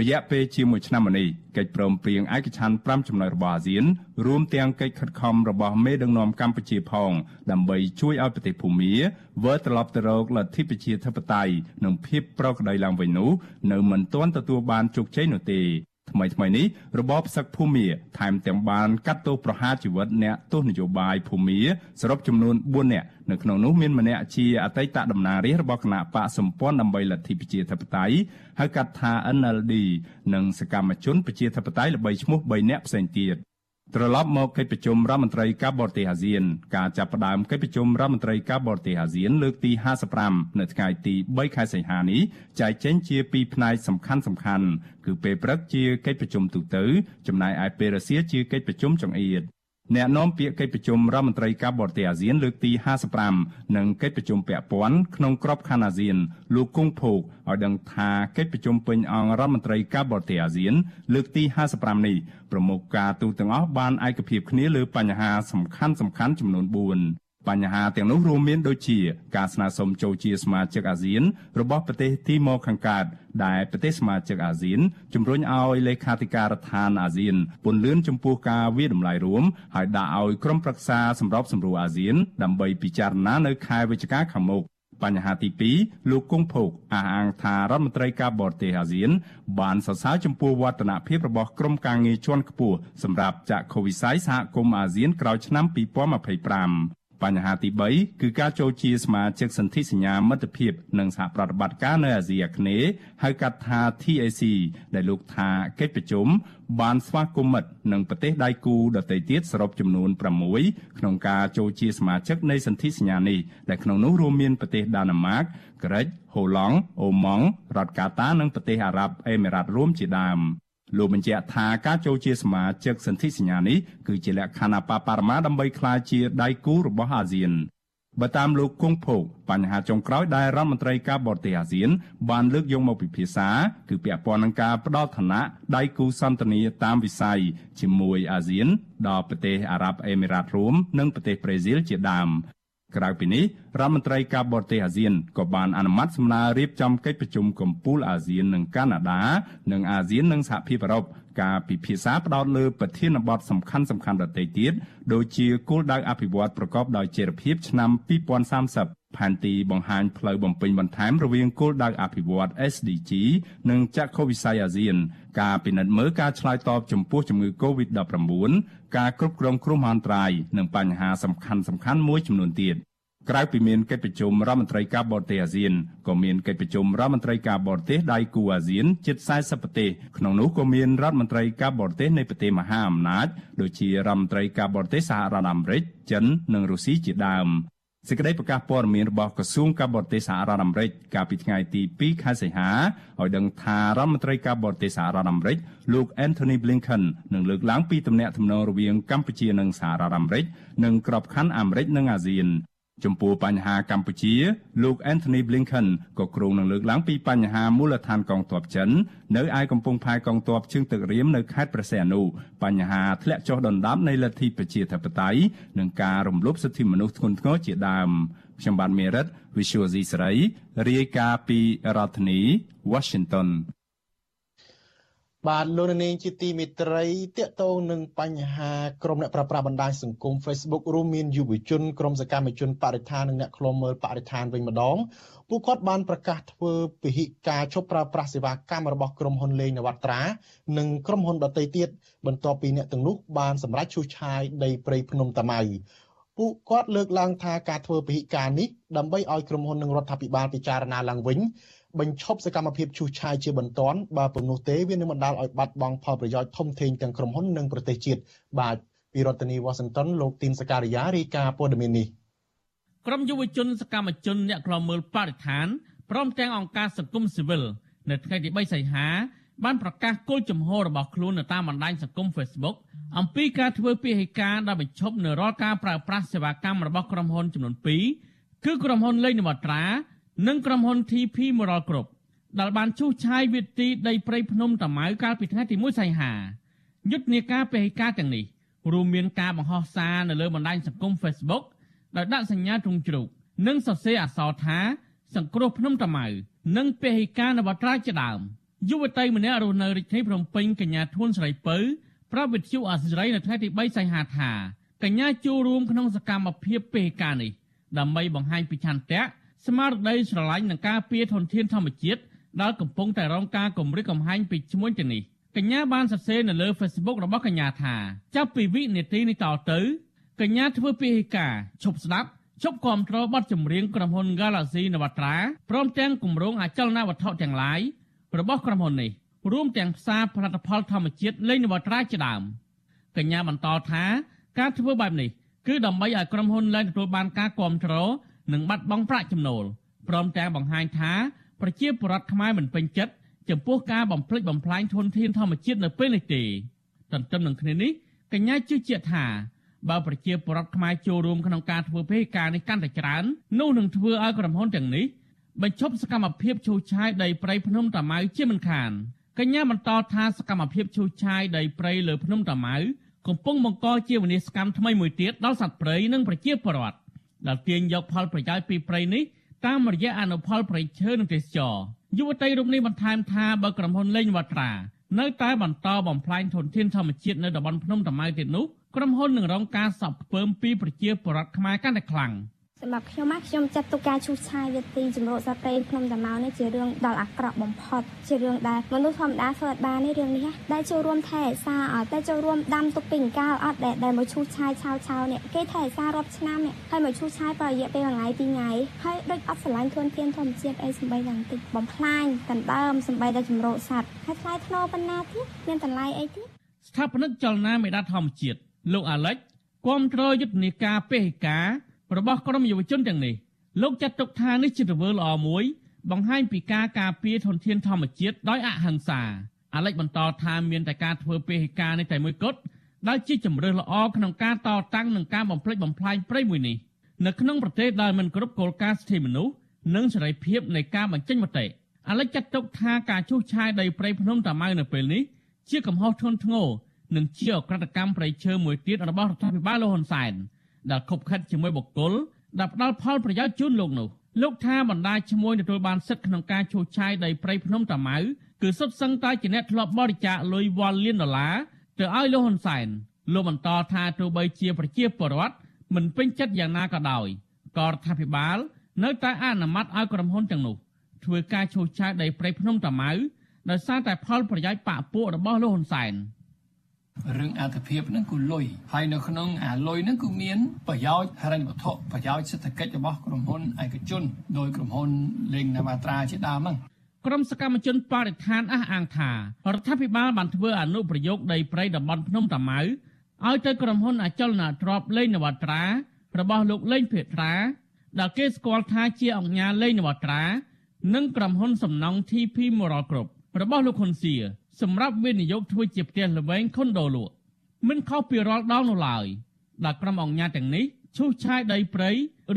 រយៈពេលជាមួយឆ្នាំនេះកិច្ចព្រមព្រៀងឯកច្ឆន្ទ5ចំណុចរបស់អាស៊ានរួមទាំងកិច្ចខិតខំរបស់មេដឹកនាំកម្ពុជាផង ដើម្បីជួយឲ្យប្រទេសភូមាវិលត្រឡប់ទៅរកលទ្ធិប្រជាធិបតេយ្យនិងភាពប្រក្រតីឡើងវិញនោះនៅមិនទាន់ទទួលបានជោគជ័យនោះទេ ថ្មីថ្មីនេះរបបសឹកភូមាថែមទាំងបានកាត់ទោសប្រហារជីវិតអ្នកទោសនយោបាយភូមាសរុបចំនួន4នាក់នៅក្នុងនោះមានម្នាក់ជាអតីតតំណាងរាស្ត្ររបស់គណៈបកសម្ព័ន្ធដើម្បីលទ្ធិប្រជាធិបតេយ្យហៅកាត់ថា NLD និងសកម្មជនប្រជាធិបតេយ្យល្បីឈ្មោះ3នាក់ផ្សេងទៀត ត្រឡប់មកកិច្ចប្រជុំរដ្ឋមន្ត្រីការបរទេសអាស៊ានការចាប់ផ្ដើមកិច្ចប្រជុំរដ្ឋមន្ត្រីការបរទេសអាស៊ានលើកទី55នៅថ្ងៃទី3ខែសីហានេះចែកចេញជាពីរផ្នែកសំខាន់សំខាន់គឺពេលព្រឹកជាកិច្ចប្រជុំទូទៅ ចំណែកឯពេលរសៀលជាកិច្ចប្រជុំចង្អៀត អ្នកនាំពាក្យកិច្ចប្រជុំរដ្ឋមន្ត្រីការបរទេសអាស៊ានលើកទី55និងកិច្ចប្រជុំពាក់ព័ន្ធក្នុងក្របខ័ណ្ឌអាស៊ានលោកគង់ភោគឲ្យដឹងថាកិច្ចប្រជុំពេញអង្គរដ្ឋមន្ត្រីការបរទេសអាស៊ានលើកទី55នេះប្រមុខការទូតទាំងអស់បានឯកភាពគ្នាលើបញ្ហាសំខាន់សំខាន់ចំនួន4 បញ្ហាទាំងនោះរួមមានដូចជាការស្នើសុំចូលជាសមាជិកអាស៊ាន របស់ប្រទេសទីម៉ូខាងកើតដែលប្រទេសសមាជិកអាស៊ានជំរុញឲ្យលេខាធិការដ្ឋានអាស៊ានពន្លឿនចំពោះការវាតម្លៃរួមហើយដាក់ឲ្យក្រុមប្រឹក្សាសម្របសម្រួលអាស៊ាន ដើម្បីពិចារណានៅខែវិច្ឆិកាខាងមុខបញ្ហាទី2លោកគង់ភោគអះអាងថារដ្ឋមន្ត្រីការបរទេសអាស៊ាន បានសរសើរចំពោះវឌ្ឍនភាពរបស់ក្រុមការងារជាន់ខ្ពស់សម្រាប់ចាក់ខូវិស័យសហគមន៍អាស៊ានក្រោយឆ្នាំ2025 បញ្ហាទី3គឺការចូលជាសមាជិកសន្ធិសញ្ញាមិត្តភាពនិងសហប្រតិបត្តិការនៅអាស៊ីអាគ្នេយ៍ហៅកាត់ថា TAC ដែលលោកថាកិច្ចប្រជុំបានស្វាគមន៍មិត្តនិងប្រទេសដៃគូដទៃទៀតសរុបចំនួន6ក្នុងការចូលជាសមាជិកនៃសន្ធិសញ្ញានេះដែលក្នុងនោះរួមមានប្រទេសដាណឺម៉ាក ក្រិចហូឡង់អូម៉ង់រដ្ឋកាតានិងប្រទេសអារ៉ាប់អេមីរ៉ាតរួមជាដើម លោកបញ្ជាក់ថាការចូលជាសមាជិកសន្ធិសញ្ញានេះគឺជាលក្ខណៈបបរមាដើម្បីក្លាយជាដៃគូរបស់អាស៊ានបើតាមលោកគង់ភោគបញ្ហាចុងក្រោយដែលរដ្ឋមន្ត្រីការបរទេសអាស៊ាន បានលើកយកមកពិភាក្សាគឺពាក់ព័ន្ធនឹងការផ្ដល់ឋានៈដៃគូសន្តិនិកតាមវិស័យជាមួយអាស៊ាន ដល់ប្រទេសអារ៉ាប់អេមីរ៉ាតរួមនិងប្រទេសប្រេស៊ីលជាដើម ក្រៅពីនេះរដ្ឋមន្ត្រីការបរទេសអាស៊ានក៏បានអនុម័តសំណើរៀបចំកិច្ចប្រជុំកំពូលអាស៊ាននិងកាណាដានិងអាស៊ាននិងសហភាពអឺរ៉ុបការពិភាក្សាផ្ដោតលើប្រធានបទសំខាន់សំខាន់ដទៃទៀតដូចជាគោលដៅអភិវឌ្ឍប្រកបដោយចីរភាពឆ្នាំ2030 ផែនទីបង្ហាញផ្លូវបំពេញបន្ថែមរវាងគោលដៅអភិវឌ្ឍ SDG និងចក្ខុវិស័យអាស៊ាន ការពិនិត្យមើលការឆ្លើយតបចំពោះជំងឺ Covid-19 ការគ្រប់គ្រងគ្រោះមហន្តរាយនិងបញ្ហាសំខាន់ៗមួយចំនួនទៀតក្រៅពីមានកិច្ចប្រជុំរដ្ឋមន្ត្រីការបរទេសអាស៊ានក៏មានកិច្ចប្រជុំរដ្ឋមន្ត្រីការបរទេសដៃគូអាស៊ានជិត40ប្រទេសក្នុងនោះក៏មានរដ្ឋមន្ត្រីការបរទេសនៃប្រទេសមហាអំណាចដូចជារដ្ឋមន្ត្រីការបរទេសសហរដ្ឋអាមេរិកចិននិងរុស្ស៊ីជាដើម សេចក្តីប្រកាសព័ត៌មានរបស់ក្រសួងការបរទេសសហរដ្ឋអាមេរិកកាលពីថ្ងៃទី2ខែសីហាឲ្យដឹងថារដ្ឋមន្ត្រីការបរទេសសហរដ្ឋអាមេរិកលោក Anthony Blinken នឹងលើកឡើងពីទំនាក់ទំនងរវាងកម្ពុជានិងសហរដ្ឋអាមេរិកនិងក្របខ័ណ្ឌអាមេរិកនិងអាស៊ាន ចំពោះបញ្ហាកម្ពុជាលោក Anthony Blinken ក៏គ្រោងនឹងលើកឡើងពីបញ្ហាមូលដ្ឋានកងទ័ពចិននៅឯកំពង់ផែកងទ័ពជើងទឹករៀមនៅខេត្តព្រះសីហនុបញ្ហាធ្លាក់ចុះដុនដាបនៃលទ្ធិប្រជាធិបតេយ្យនិងការរំលោភសិទ្ធិមនុស្សធ្ងន់ធ្ងរជាដើមខ្ញុំបាទមេរិត Visual C ស្រីរាយការណ៍ពីរដ្ឋធានី Washington បាទលោកនាងជាទីមេត្រីតកតងនឹងបញ្ហាក្រុមអ្នកប្រប្រាស់បណ្ដាញសង្គម Facebook រួមមានយុវជនក្រុមសកម្មជនបរិស្ថាននិងអ្នកខ្លំមើលបរិស្ថានវិញម្ដងពួកគាត់បានប្រកាសធ្វើពិហិការឈប់ប្រើប្រាស់សេវាកម្មរបស់ក្រុមហ៊ុនលេងនវត្រា និងក្រុមហ៊ុនដទៃទៀតបន្ទាប់ពីអ្នកទាំងនោះបានសម្រេចឈូសឆាយដីព្រៃភ្នំតាម៉ៅពួកគាត់លើកឡើងថាការធ្វើពិហិការនេះដើម្បីឲ្យក្រុមហ៊ុននិងរដ្ឋាភិបាលពិចារណាឡើងវិញ បញ្ឈប់សកម្មភាពឈូសឆាយជាបន្ទាន់បើពុំនោះទេវានឹងបណ្ដាលឲ្យបាត់បង់ផលប្រយោជន៍ធំធេងទាំងក្រុមហ៊ុននិងប្រទេសជាតិបាទពីរដ្ឋធានី Washington លោកទីនសការីយ៉ារាយការណ៍ព័ត៌មាននេះក្រុមយុវជនសកម្មជនអ្នកខ្លាំមើលបរិស្ថានព្រមទាំងអង្គការសង្គមស៊ីវិលនៅថ្ងៃទី3សីហាបានប្រកាសគោលជំហររបស់ខ្លួននៅតាមបណ្ដាញសង្គម Facebook អំពីការធ្វើពិហិការដែលបញ្ឈប់នៅរាល់ការប្រើប្រាស់សេវាកម្មរបស់ក្រុមហ៊ុនចំនួន2គឺក្រុមហ៊ុនលេងនវត្រា និងក្រុមហ៊ុន TP Moral Group ដែលបានជួសឆាយវិទីដីព្រៃភ្នំតាម៉ៅកាលពីថ្ងៃទី1សីហាយុទ្ធនាការពហិការទាំងនេះរួមមានការបង្ហោះសារនៅលើបណ្ដាញសង្គម Facebook ដោយដាក់សញ្ញាទ្រង់ជ្រូកនិងសរសេរអក្សរថា សង្គ្រោះភ្នំតាម៉ៅនិងពហិការនវត្រាជាដើមយុវតីម្នាក់រស់នៅរាជធានីភ្នំពេញកញ្ញាធួនស្រីពៅប្រាប់វិទ្យុអាស៊ីសេរីនៅថ្ងៃទី3សីហាថាកញ្ញាចូលរួមក្នុងសកម្មភាពពហិការនេះដើម្បីបង្ហាញពីឆន្ទៈ ស្មារតីស្រឡាញ់នឹងការពារធនធានធម្មជាតិដែលកំពុងតែរងការគំរាមកំហែងពីឈ្មួញទាំងនេះកញ្ញាបានសរសេរនៅលើ Facebook របស់កញ្ញាថាចាប់ពីវិនាទីនេះតទៅកញ្ញាធ្វើពិធីការឈប់ស្ដាប់ឈប់គ្រប់គ្រងបទចម្រៀងក្រុមហ៊ុន Galaxy Navatra ព្រមទាំងគម្រោងអចលនវត្ថុទាំងឡាយរបស់ក្រុមហ៊ុននេះរួមទាំងផ្សារផលិតផលធម្មជាតិលេងនវត្រាជាដើមកញ្ញាបន្តថាការធ្វើបែបនេះគឺដើម្បីឲ្យក្រុមហ៊ុនឡើងទទួលបានការគ្រប់គ្រង និងបាត់បង់ប្រាក់ចំណូលព្រមទាំងបង្ហាញថាប្រជាពលរដ្ឋខ្មែរមិនពេញចិត្តចំពោះការបំផ្លិចបំផ្លាញធនធានធម្មជាតិនៅពេលនេះទេទន្ទឹមនឹងគ្នានេះកញ្ញាជឿជាក់ថាបើប្រជាពលរដ្ឋខ្មែរចូលរួមក្នុងការធ្វើពេការនេះកាន់តែច្រើននោះនឹងធ្វើឲ្យក្រុមហ៊ុនទាំងនេះបញ្ឈប់សកម្មភាពឈូសឆាយដីព្រៃភ្នំតាម៉ៅជាមិនខានកញ្ញាបន្តថាសកម្មភាពឈូសឆាយដីព្រៃលើភ្នំតាម៉ៅកំពុងបង្កជាវិនាសកម្មថ្មីមួយទៀតដល់សត្វព្រៃនិងប្រជាពលរដ្ឋ ដែលទាញយកផលប្រយោជន៍ពីព្រៃនេះតាមរយៈអនុផលព្រៃឈើនិងទេសចរយុវតីរូបនេះបន្ថែមថាបើក្រុមហ៊ុនលេងវត្រានៅតែបន្តបំផ្លាញធនធានធម្មជាតិនៅតំបន់ភ្នំតាម៉ៅទៀតនោះក្រុមហ៊ុននឹងរងការសបផ្ពើមពីប្រជាពលរដ្ឋខ្មែរកាន់តែខ្លាំង។ សម្រាប់ខ្ញុំមកខ្ញុំចាត់ទុកការឈូសឆាយវាទីជំរកសត្វព្រៃក្នុងតាម៉ៅនេះជារឿងដល់អាក្រក់បំផុតជារឿងដែលមនុស្សធម្មតាធ្វើអត់បាននេះរឿងនេះដែលចូលរួមថែរក្សាអត់តែចូលរួមដាំទុកពីអង្កាលអត់ដែលដែលមកឈូសឆាយឆាវឆាវនេះគេថែរក្សារាប់ឆ្នាំនេះហើយមកឈូសឆាយប្ររយៈពេលមួយថ្ងៃពីរថ្ងៃហើយដូចអត់ស្រឡាញ់ធនធានធម្មជាតិអីសំបីយ៉ាងតិចបំផ្លាញកណ្ដើមសំបីតែជំរកសត្វហើយថ្លៃធ្នូប៉ុណ្ណាទៀតមានតម្លៃអីទៀតស្ថាបនិកចលនាមេដាធម្មជាតិលោកអាឡិចគាំទ្រយុទ្ធនាការពេហិការ របស់ក្រុមយុវជនទាំងនេះលោកចាត់ទុកថានេះជាទង្វើល្អមួយបង្ហាញពីការការពារធនធានធម្មជាតិដោយអហិង្សាអាឡិចបន្តថាមានតែការធ្វើពេហិការនេះតែមួយគត់ដែលជាជំរើសល្អក្នុងការតតាំងនឹងការបំផ្លិចបំផ្លាញព្រៃមួយនេះនៅក្នុងប្រទេសដែលមិនគ្រប់គោលការណ៍សិទ្ធិមនុស្សនិងសេរីភាពនៃការបញ្ចេញមតិអាឡិចចាត់ទុកថាការជួសឆាយដីព្រៃភ្នំតាម៉ៅនៅពេលនេះជាកំហុសធ្ងន់ធ្ងរនិងជាអក្រកម្មព្រៃឈើមួយទៀតរបស់រដ្ឋាភិបាលលោកហ៊ុនសែន ដែលខົບខិតជាមួយបុគ្គលដែលផ្ដល់ផលប្រយោជន៍ជូនលោកនោះលោកថាបណ្ដាឈ្មោះទទួលបានសិទ្ធិក្នុងការឈូសឆាយដីព្រៃភ្នំតាម៉ៅគឺសុទ្ធសឹងតែជាអ្នកធ្លាប់បរិច្ចាគលុយវ៉ាន់លានដុល្លារទៅឲ្យលោកហ៊ុនសែនលោកបន្តថាទោះបីជាប្រជាពលរដ្ឋមិនពេញចិត្តយ៉ាងណាក៏ដោយក៏រដ្ឋាភិបាល នៅតែអនុម័តឲ្យក្រុមហ៊ុនទាំងនោះធ្វើការឈូសឆាយដីព្រៃភ្នំតាម៉ៅដោយសារតែផលប្រយោជន៍បកពួករបស់លោកហ៊ុនសែន រឿងអត្ថភាពហ្នឹងគឺលុយហើយនៅក្នុងអាលុយហ្នឹងគឺមានប្រយោជន៍ហិរញ្ញវត្ថុប្រយោជន៍សេដ្ឋកិច្ចរបស់ក្រុមហ៊ុនឯកជនដោយក្រុមហ៊ុនលេងនាមាត្រាជាដើមហ្នឹងក្រុមសកម្មជនបរិស្ថានអះអាងថារដ្ឋាភិបាលបានធ្វើអនុប្រយោគដីព្រៃតំបន់ភ្នំតាម៉ៅឲ្យទៅក្រុមហ៊ុនអចលនទ្រព្យលេងនវត្រារបស់លោកលេងភេត្រាដែលគេស្គាល់ថាជាអង្គការលេងនវត្រា និងក្រុមហ៊ុនសំណង់ TP Moral Group របស់លោកហ៊ុនសៀ សម្រាប់វិនិយោគធ្វើជាផ្ទះល្វែងខុនដូលក់មិនខុសពីរាល់ដងនោះឡើយដែលក្រុមអង្គការទាំងនេះឈូសឆាយដីព្រៃ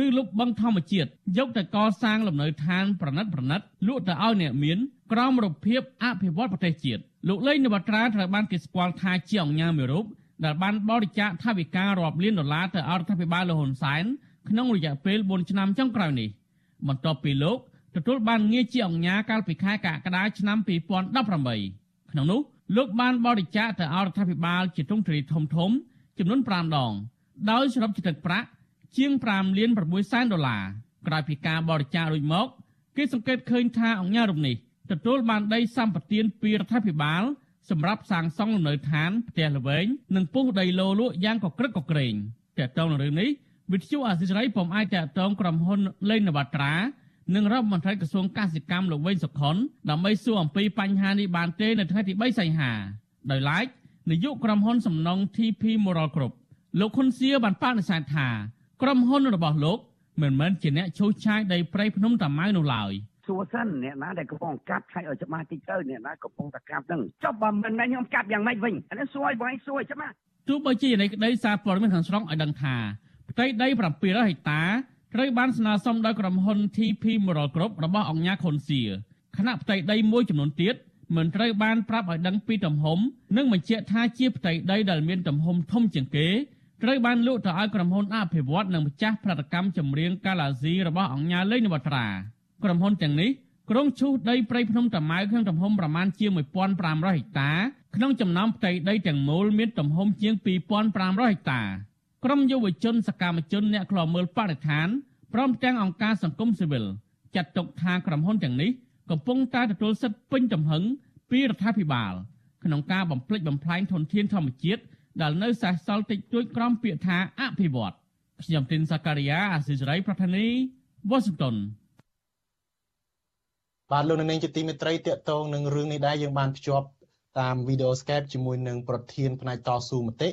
ឬលុបបង្ខំធម្មជាតិយកទៅកសាងលំនៅឋានប្រណិតប្រណិតលក់ទៅឲ្យអ្នកមានក្រមរបៀបអភិវឌ្ឍប្រទេសជាតិលោកលេងនវត្រាត្រូវបានគេស្គាល់ថាជាអង្គការមួយរូបដែលបានបរិច្ចាគថវិការាប់លានដុល្លារទៅឲ្យរដ្ឋាភិបាលលហ៊ុនសែនក្នុងរយៈពេល4ឆ្នាំចុងក្រោយនេះបន្ទាប់ពីលោកទទួលបានងារជាអង្គការកាលពីខែកក្កដាឆ្នាំ2018 ក្នុងនោះលោកបានបរិច្ចាគទៅឲ្យរដ្ឋាភិបាលជាទ្រង់ទ្រាយធំធំចំនួន5ដង ដោយសរុបជាទឹកប្រាក់ជាង5លាន6សែនដុល្លារក្រោយពីការបរិច្ចាគរួចមកគេសង្កេតឃើញថាអង្គការរំនេះទទួលបានដីសម្បត្តិពីរដ្ឋាភិបាលសម្រាប់សាងសង់លំនៅឋានផ្ទះល្វែងនិងពុះដីឡូលក់យ៉ាងកក្រឹកកក្រែងតើតើនៅរឿងនេះវិទ្យុអាស៊ីសេរីពុំអាចតតងក្រុមហ៊ុនលេងនវត្រា និងរដ្ឋមន្ត្រីក្រសួងកសិកម្មលោកវិញសុខុនដើម្បីសួរអំពីបញ្ហានេះបានទេនៅថ្ងៃទី3សីហាដោយឡែកនាយកក្រុមហ៊ុនសំណង់ TP Moral Group លោកហ៊ុនសៀបានបដិសេធថាក្រុមហ៊ុនរបស់លោកមិនមែនជាអ្នកឈូសឆាយដីព្រៃភ្នំតាម៉ៅនោះឡើយសួរសិនអ្នកណាដែលកំពុងកាប់ខៃឲ្យច្បាស់តិចទៅអ្នកណាកំពុងតែកាប់ហ្នឹងចុះបើមិនមែនខ្ញុំកាប់យ៉ាងម៉េចវិញអានេះសួរឲ្យបងឯងសួរឲ្យច្បាស់ទោះបីជាយ៉ាងនេះក្តីសារព័ត៌មានខាងស្រុកឲ្យដឹងថាផ្ទៃដី700ហិកតា ត្រូវបានស្នើសុំដោយក្រុមហ៊ុន TP Moral Group របស់អង្គការខុនសៀខណៈផ្ទៃដីមួយចំនួនទៀតមិនត្រូវបានប្រាប់ឲ្យដឹងពីទំហំនិងបញ្ជាក់ថាជាផ្ទៃដីដែលមានទំហំធំជាងគេត្រូវបានលក់ទៅឲ្យក្រុមហ៊ុនអភិវឌ្ឍនិងម្ចាស់ផលិតកម្មចម្រៀងកាឡាស៊ីរបស់អង្គការលេងនវត្រាក្រុមហ៊ុនទាំងនេះក្រុងឈូសដីព្រៃភ្នំតាម៉ៅក្នុងទំហំប្រមាណជា1500ហិកតាក្នុងចំណោមផ្ទៃដីទាំងមូលមានទំហំជាង2500ហិកតា ក្រុមយុវជនសកម្មជនអ្នកខ្លាំមើលបរិស្ថានព្រមទាំងអង្គការសង្គមស៊ីវិលចាត់ទុកថាក្រុមហ៊ុនទាំងនេះកំពុងតែទទួលសិទ្ធិពេញទំហឹងពីរដ្ឋាភិបាលក្នុងការបំផ្លិចបំផ្លាញធនធានធម្មជាតិដែលនៅសេសសល់តិចតួចក្រោមពាក្យថាអភិវឌ្ឍខ្ញុំទីនសាការីយ៉ាអាស៊ីសេរីប្រធានីវ៉ាស៊ីនតោនបាទលោកនាងជាទីមេត្រីតកតងនឹងរឿងនេះដែរយើងបានភ្ជាប់តាមវីដេអូ Skype ជាមួយនឹងប្រធានផ្នែកតស៊ូមតិ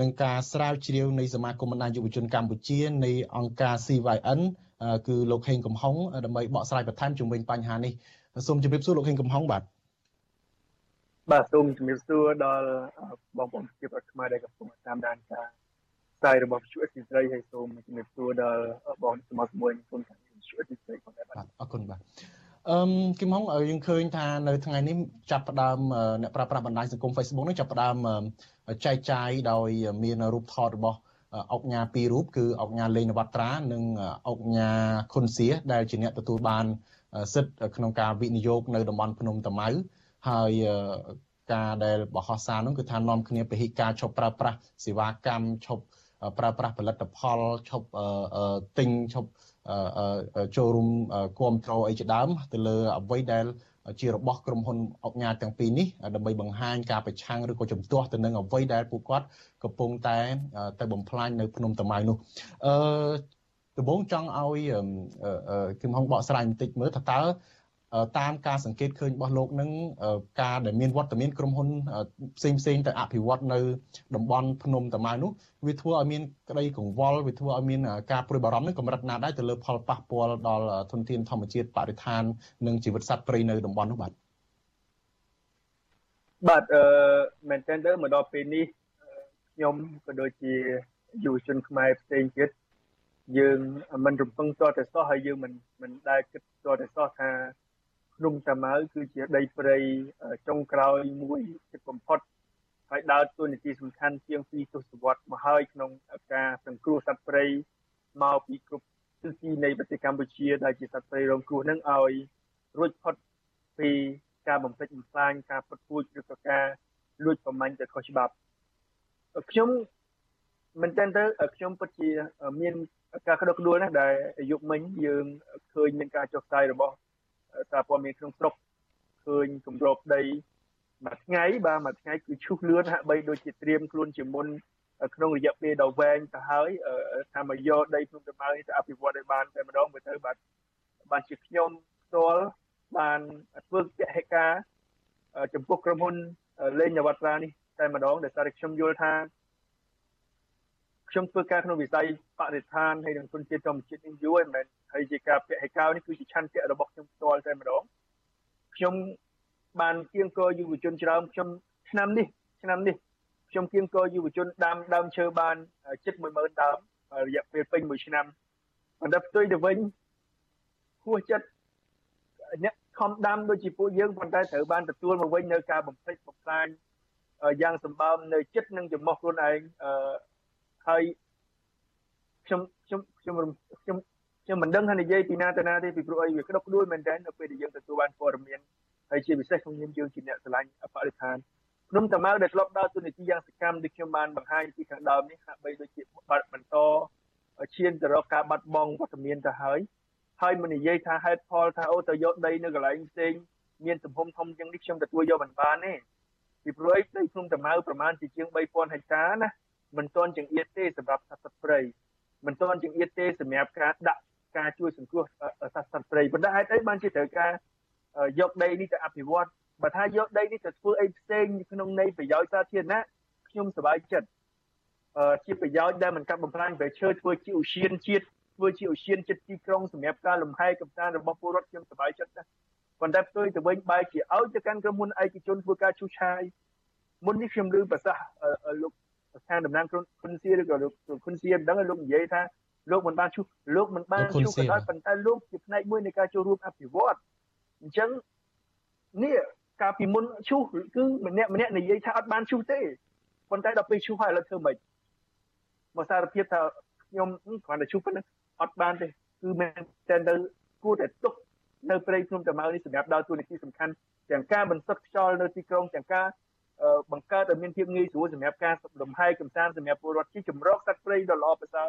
នឹងការស្រាវជ្រាវនៃសមាគមបណ្ដាញយុវជនកម្ពុជានៃអង្គការ CYN គឺលោកហេងកំហុងដើម្បីបកស្រាយបន្ថែមជុំវិញបញ្ហានេះសូមជម្រាបសួរលោកហេងកំហុងបាទបាទសូមជម្រាបសួរដល់បងប្អូនប្រជាពលរដ្ឋខ្មែរដែលកំពុងតាមដានការផ្សាយរបស់វិទ្យុអេស៊ីស្រីហើយសូមជម្រាបសួរដល់បងសមត្ថមួយគុណខាងវិទ្យុអេស៊ីស្រីផងដែរបាទអរគុណបាទ អឺគឹមហុងយើងឃើញថានៅថ្ងៃនេះចាប់ផ្ដើមអ្នកប្រើប្រាស់បណ្ដាញសង្គម Facebook នេះចាប់ផ្ដើមចែកចាយដោយមានរូបថតរបស់អង្គញាពីររូបគឺអង្គញាលេងនវត្រានិងអង្គញាខុនសៀដែលជាអ្នកទទួលបានសិទ្ធិក្នុងការវិនិយោគនៅតំបន់ភ្នំតាម៉ៅហើយការដែលបោះសារនោះគឺថានាំគ្នាពហិការឈប់ប្រើប្រាស់សេវាកម្មឈប់ប្រើប្រាស់ផលិតផលឈប់ទិញឈប់ ចូលរួមគ្រប់គ្រងអីជាដើមទៅលើអ្វីដែលជារបស់ក្រុមហ៊ុនអុកញ៉ាទាំងពីរនេះដើម្បីបង្ហាញការប្រឆាំងឬក៏ជំទាស់ទៅនឹងអ្វីដែលពួកគាត់កំពុងតែទៅបំផ្លាញនៅភ្នំតាម៉ៅនោះអឺដំបូងចង់ឲ្យគឹមហុងបកស្រាយបន្តិចមើលថាតើ តាមការសង្កេតឃើញរបស់លោកនឹងការដែលមានវត្តមានក្រុមហ៊ុនផ្សេងផ្សេងទៅអភិវឌ្ឍនៅតំបន់ភ្នំតាម៉ៅនោះវាធ្វើឲ្យមានក្តីកង្វល់វាធ្វើឲ្យមានការព្រួយបារម្ភនឹងកម្រិតណាដែរទៅលើផលប៉ះពាល់ដល់ធនធានធម្មជាតិបរិស្ថាននិងជីវិតសត្វព្រៃនៅតំបន់នោះបាទបាទអឺមែនតើទៅមកដល់ពេលនេះខ្ញុំក៏ដូចជាយុវជនខ្មែរផ្សេងទៀតយើងមិនរំពឹងតតែសោះហើយយើងមិនមិនដែលគិតតតែសោះថា ភ្នំតាម៉ៅគឺជាដីព្រៃចុងក្រោយមួយចិត្តបំផុតហើយដើរតួនាទីសំខាន់ជាងពីទសវត្សរ៍មកហើយក្នុងការសង្គ្រោះសត្វព្រៃមកពីគ្រប់ទិសទីនៃប្រទេសកម្ពុជាដែលជាសត្វព្រៃរងគ្រោះនឹងឲ្យរួចផុតពីការបំពេញបំផ្លាញការពុតពូជឬក៏ការលួចប្រមាញ់ទៅខុសច្បាប់ខ្ញុំមិនចឹងទៅខ្ញុំពិតជាមានការក្តុកក្តួលណាស់ដែលយុគមិញយើងឃើញមានការចុះផ្សាយរបស់ សារព័ត៌មានក្នុងស្រុកឃើញគម្របដីមួយថ្ងៃបាទមួយថ្ងៃគឺឈូសលឿនហាក់បីដូចជាត្រៀមខ្លួនជាមុនក្នុងរយៈពេលដ៏វែងទៅហើយថាមកយកដីភ្នំតាម៉ៅនេះទៅអភិវឌ្ឍឲ្យបានតែម្ដងមើលទៅបាទបានជាខ្ញុំផ្ទាល់បានធ្វើកិច្ចហេការចំពោះក្រុមហ៊ុនលេងនវត្រានេះតែម្ដងដែលសារខ្ញុំយល់ថា ខ្ញុំធ្វើការក្នុងវិស័យបរិស្ថានហើយនឹងគុណជាតិធម្មជាតិនេះយូរហើយមិនមែនហើយជាការពាក់ហេកោនេះគឺជាឆន្ទៈរបស់ខ្ញុំផ្ទាល់តែម្ដងខ្ញុំបានគៀងគរយុវជនច្រើនខ្ញុំឆ្នាំនេះឆ្នាំនេះខ្ញុំគៀងគរយុវជនដាំដើមឈើបានជិត10000ដើមរយៈពេលពេញមួយឆ្នាំបណ្ដិតផ្ទុយទៅវិញហួសចិត្តអ្នកខំដាំដូចជាពួកយើងប៉ុន្តែត្រូវបានទទួលមកវិញនៅការបំផ្លិចបំផ្លាញយ៉ាងសម្បើមនៅចិត្តនឹងចំោះខ្លួនឯងអឺ ហើយខ្ញុំខ្ញុំខ្ញុំខ្ញុំខ្ញុំមិនដឹងថានិយាយពីណាទៅណាទេពីព្រោះអីវាក្តុកក្តួលមែនតើនៅពេលដែលយើងទទួលបានព័ត៌មានហើយជាពិសេសក្នុងនាមយើងជាអ្នកឆ្លាញ់បរិស្ថានខ្ញុំតាម៉ៅដែលធ្លាប់ដើរតួនាទីយ៉ាងសកម្មដូចខ្ញុំបានបង្ហាញពីខាងដើមនេះហាក់បីដូចជាបាត់បន្តឈានទៅរកការបាត់បង់វត្តមានទៅហើយហើយមិននិយាយថាហេតុផលថាអូទៅយកដីនៅកន្លែងផ្សេងមានទំហំធំជាងនេះខ្ញុំទទួលយកមិនបានទេពីព្រោះដីខ្ញុំតាម៉ៅប្រមាណជាជាង3000ហិកតាណា មិនទាន់ចង្អៀតទេសម្រាប់សត្វសត្វព្រៃមិនទាន់ចង្អៀតទេសម្រាប់ការដាក់ការជួយសង្គ្រោះសត្វសត្វព្រៃប៉ុន្តែហេតុអីបានជាត្រូវការយកដីនេះទៅអភិវឌ្ឍបើថាយកដីនេះទៅធ្វើអីផ្សេងក្នុងន័យប្រយោជន៍សាធារណៈខ្ញុំសប្បាយចិត្តជាប្រយោជន៍ដែលមិនកាត់បំផ្លាញប្រឈើធ្វើជាឧស្សាហជាតិធ្វើជាឧស្សាហចិត្តទីក្រុងសម្រាប់ការលំហែកំសាន្តរបស់ពលរដ្ឋខ្ញុំសប្បាយចិត្តណាស់ប៉ុន្តែផ្ទុយទៅវិញបែរជាឲ្យទៅកាន់ក្រុមហ៊ុនឯកជនធ្វើការឈូសឆាយមុននេះខ្ញុំឮប្រសាសន៍លោក ស្ថានតំណាងគុនសៀឬក៏លោកគុនសៀមិនដឹងលោកនិយាយថាលោកមិនបានជួបលោកមិនបានជួបក៏ដោយប៉ុន្តែលោកជាផ្នែកមួយនៃការចូលរួមអភិវឌ្ឍអញ្ចឹងនេះកាលពីមុនឈូសគឺម្នាក់ម្នាក់និយាយថាអត់បានឈូសទេប៉ុន្តែដល់ពេលឈូសហើយឥឡូវធ្វើម៉េចមកសារភាពថាខ្ញុំគ្រាន់តែឈូសប៉ុណ្ណឹងអត់បានទេគឺមែនតែទៅគួរតែទុកនៅព្រៃភ្នំតាម៉ៅនេះសម្រាប់ដើរតួនាទីសំខាន់ទាំងការបន្សុទ្ធខ្យល់នៅទីក្រុងទាំងការ បង្កើតឲ្យមានភាពងាយស្រួលសម្រាប់ការលំហែកំសាន្តសម្រាប់ពលរដ្ឋជាចម្រោកសត្វព្រៃដ៏ល្អប្រសើរ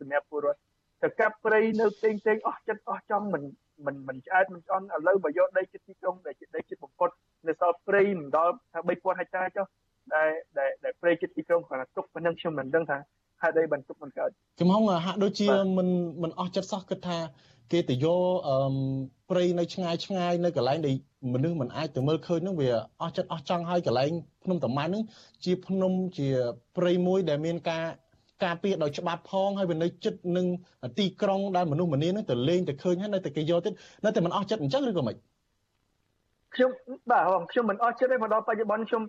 សម្រាប់ពលរដ្ឋទៅកាប់ព្រៃនៅផ្សេងផ្សេងអស់ចិត្តអស់ចង់មិនមិនមិនឆ្អែតមិនឆ្អន់ឥឡូវបើយកដីចិត្តទីក្រុងដែលជាដីចិត្តបំផុតនៅសល់ព្រៃមិនដល់ថា3000ហិកតាចុះដែលដែលដែលព្រៃចិត្តទីក្រុងគ្រាន់តែទុកប៉ុណ្ណឹងខ្ញុំមិនដឹងថាហេតុអីបានទុកមិនកើតចំហងហាក់ដូចជាមិនមិនអស់ចិត្តសោះគិតថា គេទៅយកអឺព្រៃនៅឆ្ងាយឆ្ងាយនៅកន្លែងដែលមនុស្សមិនអាចទៅមើលឃើញនឹងវាអស់ចិត្តអស់ចង់ហើយកន្លែងភ្នំតាម៉ៅនឹងជាភ្នំជាព្រៃមួយដែលមានការការពារដោយច្បាប់ផងហើយវានៅចិត្តនឹងទីក្រុងដែលមនុស្សម្នានឹងទៅលេងទៅឃើញហើយនៅតែគេយកទៀតនៅតែមិនអស់ចិត្តអញ្ចឹងឬក៏មិនខ្ញុំបាទខ្ញុំមិនអស់ចិត្តទេមកដល់បច្ចុប្បន្នខ្ញុំ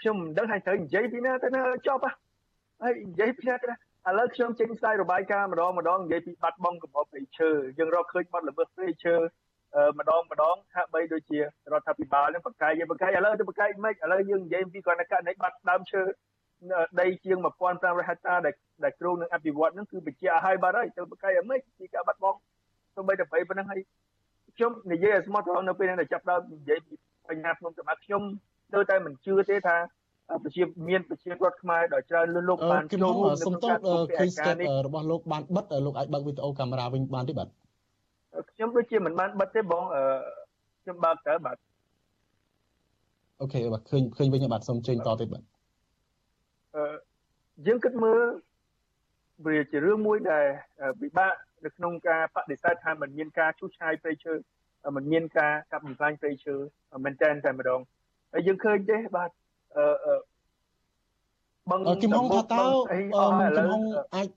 ខ្ញុំមិនដឹងថាត្រូវនិយាយពីណាទៅណាចប់ហើយនិយាយពីណាទៅណា ឥឡូវខ្ញុំចេញផ្សាយរបាយការណ៍ម្ដងម្ដងនិយាយពីបាត់បង់កំហុសព្រៃឈើយើងរកឃើញបាត់ល្មើសព្រៃឈើម្ដងម្ដងហាក់បីដូចជារដ្ឋាភិបាលនឹងបកកាយយើងបកកាយឥឡូវទៅបកកាយមិនឥឡូវយើងនិយាយពីគាត់នៅករណីបាត់ដើមឈើដីជាង1500ហិកតាដែលដែលគ្រូនឹងអភិវឌ្ឍនឹងគឺបញ្ជាក់ឲ្យបាត់ហើយទៅបកកាយអាមេពីការបាត់បង់ទៅបីទៅប៉ុណ្្នឹងហើយខ្ញុំនិយាយឲ្យស្មោះត្រង់នៅពេលដែលចាប់ដើមនិយាយពីបញ្ហាក្នុងសម្រាប់ខ្ញុំនៅតែមិនជឿទេថា ប្រជាមានប្រជារដ្ឋខ្មែរដ៏ច្រើនលើលោកបានចូលរួមនៅក្នុងការធ្វើកិច្ចការនេះរបស់លោកបានបិទលោកអាចបើកវីដេអូកាមេរ៉ាវិញបានទេបាទខ្ញុំដូចជាមិនបានបិទទេបងខ្ញុំបើកតើបាទអូខេបាទឃើញឃើញវិញបាទសូមជើញតទៀតបាទអឺយើងគិតមើលវាជារឿងមួយដែលពិបាកនៅក្នុងការបដិសេធថាมันមានការឈូសឆាយព្រៃឈើมันមានការកាប់បំផ្លាញព្រៃឈើមែនតែនតែម្ដងហើយយើងឃើញទេបាទ អឺបឹងគឹមហុងថាតើគឹមហុងអាច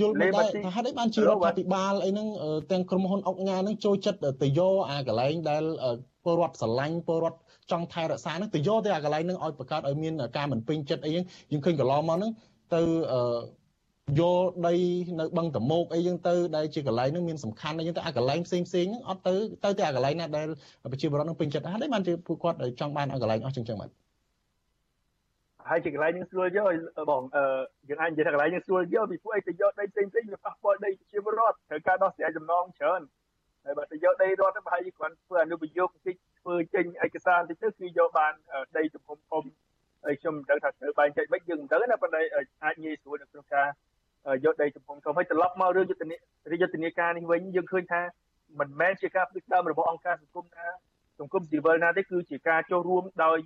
យល់មិនដែរថាហេតុអីបានជារដ្ឋាភិបាលអីហ្នឹងទាំងក្រុមហ៊ុនអុកញ៉ាហ្នឹងចូលចិត្តទៅយកអាកន្លែងដែលពលរដ្ឋស្រឡាញ់ពលរដ្ឋចង់ថែរក្សាហ្នឹងទៅយកទៅអាកន្លែងហ្នឹងឲ្យបង្កើតឲ្យមានការមិនពេញចិត្តអីហ្នឹងយើងឃើញកន្លងមកហ្នឹងទៅយកដីនៅបឹងតមោកអីចឹងទៅដែលជាកន្លែងហ្នឹងមានសំខាន់អីចឹងទៅអាកន្លែងផ្សេងផ្សេងហ្នឹងអត់ទៅទៅតែអាកន្លែងណាដែលប្រជាពលរដ្ឋហ្នឹងពេញចិត្តហេតុអីបានជាពួកគាត់ចង់បានអាកន្លែងអស់ចឹងចឹងបាទ ហើយជាកន្លែងនឹងស្រួលយកបងអឺយើងអាចនិយាយថាកន្លែងនឹងស្រួលយកពីពួកអីទៅយកដីផ្សេងផ្សេងវាប៉ះពាល់ដីប្រជាពលរដ្ឋត្រូវការដោះស្រាយចំណងច្រើនហើយបើទៅយកដីរដ្ឋទៅប្រហែលជាគ្រាន់ធ្វើអនុប្រយោគបន្តិចធ្វើចេញឯកសារបន្តិចទៅគឺយកបានដីទំហំធំហើយខ្ញុំមិនដឹងថាត្រូវបែងចែកមិនយើងមិនដឹងណាប៉ុន្តែអាចងាយស្រួលនៅក្នុងការយកដីទំហំធំហើយត្រឡប់មករឿងយុទ្ធនាយុទ្ធនាការនេះវិញយើងឃើញថាមិនមែនជាការផ្ដួចផ្ដើមរបស់អង្គការសង្គមណាសង្គមស៊ីវិលណាទេគឺជាការចូលរួមដោយ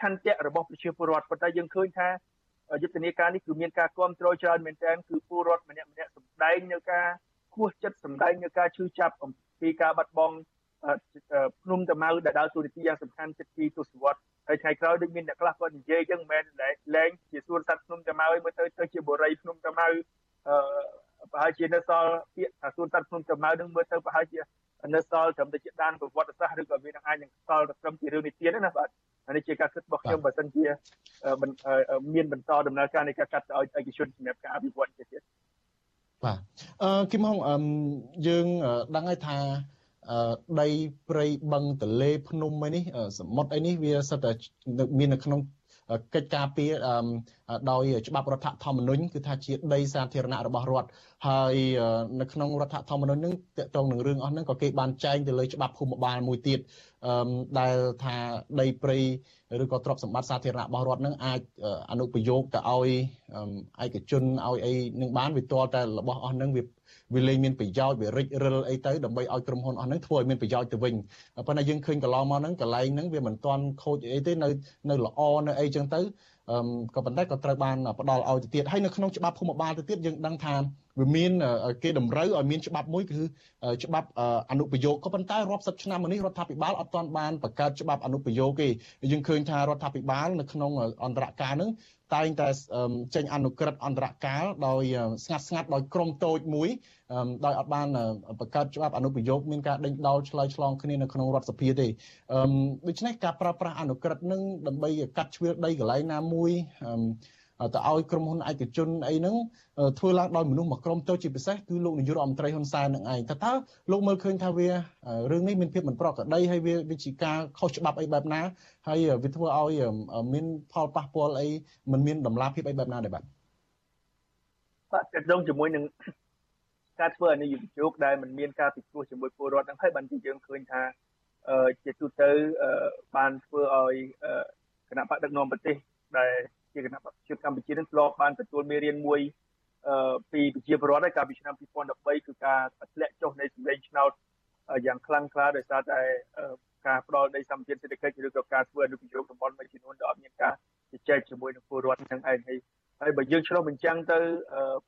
ឆន្ទៈរបស់ប្រជាពលរដ្ឋប៉ុន្តែយើងឃើញថាយុទ្ធនាការនេះគឺមានការគ្រប់គ្រងច្រើនមែនទែនគឺពលរដ្ឋម្នាក់ម្នាក់សម្ដែងនៅការគោះចិត្តសម្ដែងនៅការឈឺចាប់អំពីការបាត់បង់ភ្នំតាម៉ៅដែលដើរតួនាទីយ៉ាងសំខាន់ជិតពីទសវត្សរ៍ហើយថ្ងៃក្រោយដូចមានអ្នកខ្លះគាត់និយាយចឹងមិនមែនលែងជាសួនសត្វភ្នំតាម៉ៅមើលទៅទៅជាបរិយភ្នំតាម៉ៅអឺប្រហែលជានៅសល់ពាក្យថាសួនសត្វភ្នំតាម៉ៅនឹងមើលទៅប្រហែលជានៅសល់ត្រឹមតែជាដានប្រវត្តិសាស្ត្រឬក៏វានឹងអាចនឹងសល់ត្រឹមជារឿងនិទានណាបាទ នេះជាការគិតរបស់ខ្ញុំបើសិនជាមានបន្តដំណើរការនៃការកាត់ឲ្យឯកជនសម្រាប់ការអភិវឌ្ឍទៀតបាទអឺគឹមហងយើងដឹងហើយថាដីព្រៃបឹងទលេភ្នំអីនេះសមុទ្រអីនេះវាសិតតែមាននៅក្នុង កិច្ចការពារដោយច្បាប់រដ្ឋធម្មនុញ្ញគឺថាជាដីសាធារណៈរបស់រដ្ឋហើយនៅក្នុងរដ្ឋធម្មនុញ្ញនឹងតកតងនឹងរឿងអស់ហ្នឹងក៏គេបានចែងទៅលើច្បាប់ភូមិបាលមួយទៀតដែលថាដីព្រៃឬក៏ទ្រព្យសម្បត្តិសាធារណៈរបស់រដ្ឋនឹងអាចអនុប្រយោគទៅឲ្យឯកជនឲ្យអីនឹងបានវាតតែរបស់អស់ហ្នឹងវា វាលែងមានប្រយោជន៍វារិចរិលអីទៅដើម្បីឲ្យក្រុមហ៊ុនអស់ហ្នឹងធ្វើឲ្យមានប្រយោជន៍ទៅវិញប៉ុន្តែយើងឃើញកន្លងមកហ្នឹងកន្លែងហ្នឹងវាមិនទាន់ខូចអីទេនៅនៅល្អនៅអីចឹងទៅក៏ប៉ុន្តែក៏ត្រូវបានផ្ដល់ឲ្យទៅទៀតហើយនៅក្នុងច្បាប់ភូមិបាលទៅទៀតយើងដឹងថា វាមានគេតម្រូវឲ្យមានច្បាប់មួយគឺច្បាប់អនុប្រយោគក៏ប៉ុន្តែរាប់សិបឆ្នាំមកនេះរដ្ឋាភិបាលអត់ទាន់បានបង្កើតច្បាប់អនុប្រយោគទេយើងឃើញថារដ្ឋាភិបាលនៅក្នុងអន្តរការនឹងតែងតែចេញអនុក្រឹត្យអន្តរកាលដោយស្ងាត់ស្ងាត់ដោយក្រមតូចមួយដោយអត់បានបង្កើតច្បាប់អនុប្រយោគមានការដេញដោលឆ្លើយឆ្លងគ្នានៅក្នុងរដ្ឋសភាទេដូច្នេះការប្រើប្រាស់អនុក្រឹត្យនឹងដើម្បីកាត់ជ្រឿដីកន្លែងណាមួយ ទៅឲ្យក្រុមហ៊ុនឯកជនអីហ្នឹងធ្វើឡើងដោយមនុស្សមួយក្រុមតូចជាពិសេសគឺលោកនាយករដ្ឋមន្ត្រីហ៊ុនសែននឹងឯងតើតើលោកមើលឃើញថាវារឿងនេះមានភាពមិនប្រក្រតីហើយវាវាជាការខុសច្បាប់អីបែបណាហើយវាធ្វើឲ្យមានផលប៉ះពាល់អីមិនមានតម្លាភាពអីបែបណាដែរបាទបាទតើតងជាមួយនឹងការធ្វើអនុយុជោគដែលមិនមានការពិគ្រោះជាមួយពលរដ្ឋហ្នឹងហើយបានជាយើងឃើញថាជាទូទៅបានធ្វើឲ្យគណៈបកដឹកនាំប្រទេសដែលជា គណៈបព្វជិតកម្ពុជានឹងធ្លាប់បានទទួលមេរៀនមួយអឺពីប្រជាពលរដ្ឋហើយកាលពីឆ្នាំ2013គឺការធ្លាក់ចុះនៃសម្លេងឆ្នោតយ៉ាងខ្លាំងក្លាដោយសារតែការផ្ដល់ដីសម្បត្តិសេដ្ឋកិច្ចឬក៏ការធ្វើអនុប្រយោគតំបន់មួយចំនួនដែលអត់មានការជជែកជាមួយនឹងពលរដ្ឋទាំងឯងហើយហើយបើយើងឆ្លុះបញ្ចាំងទៅ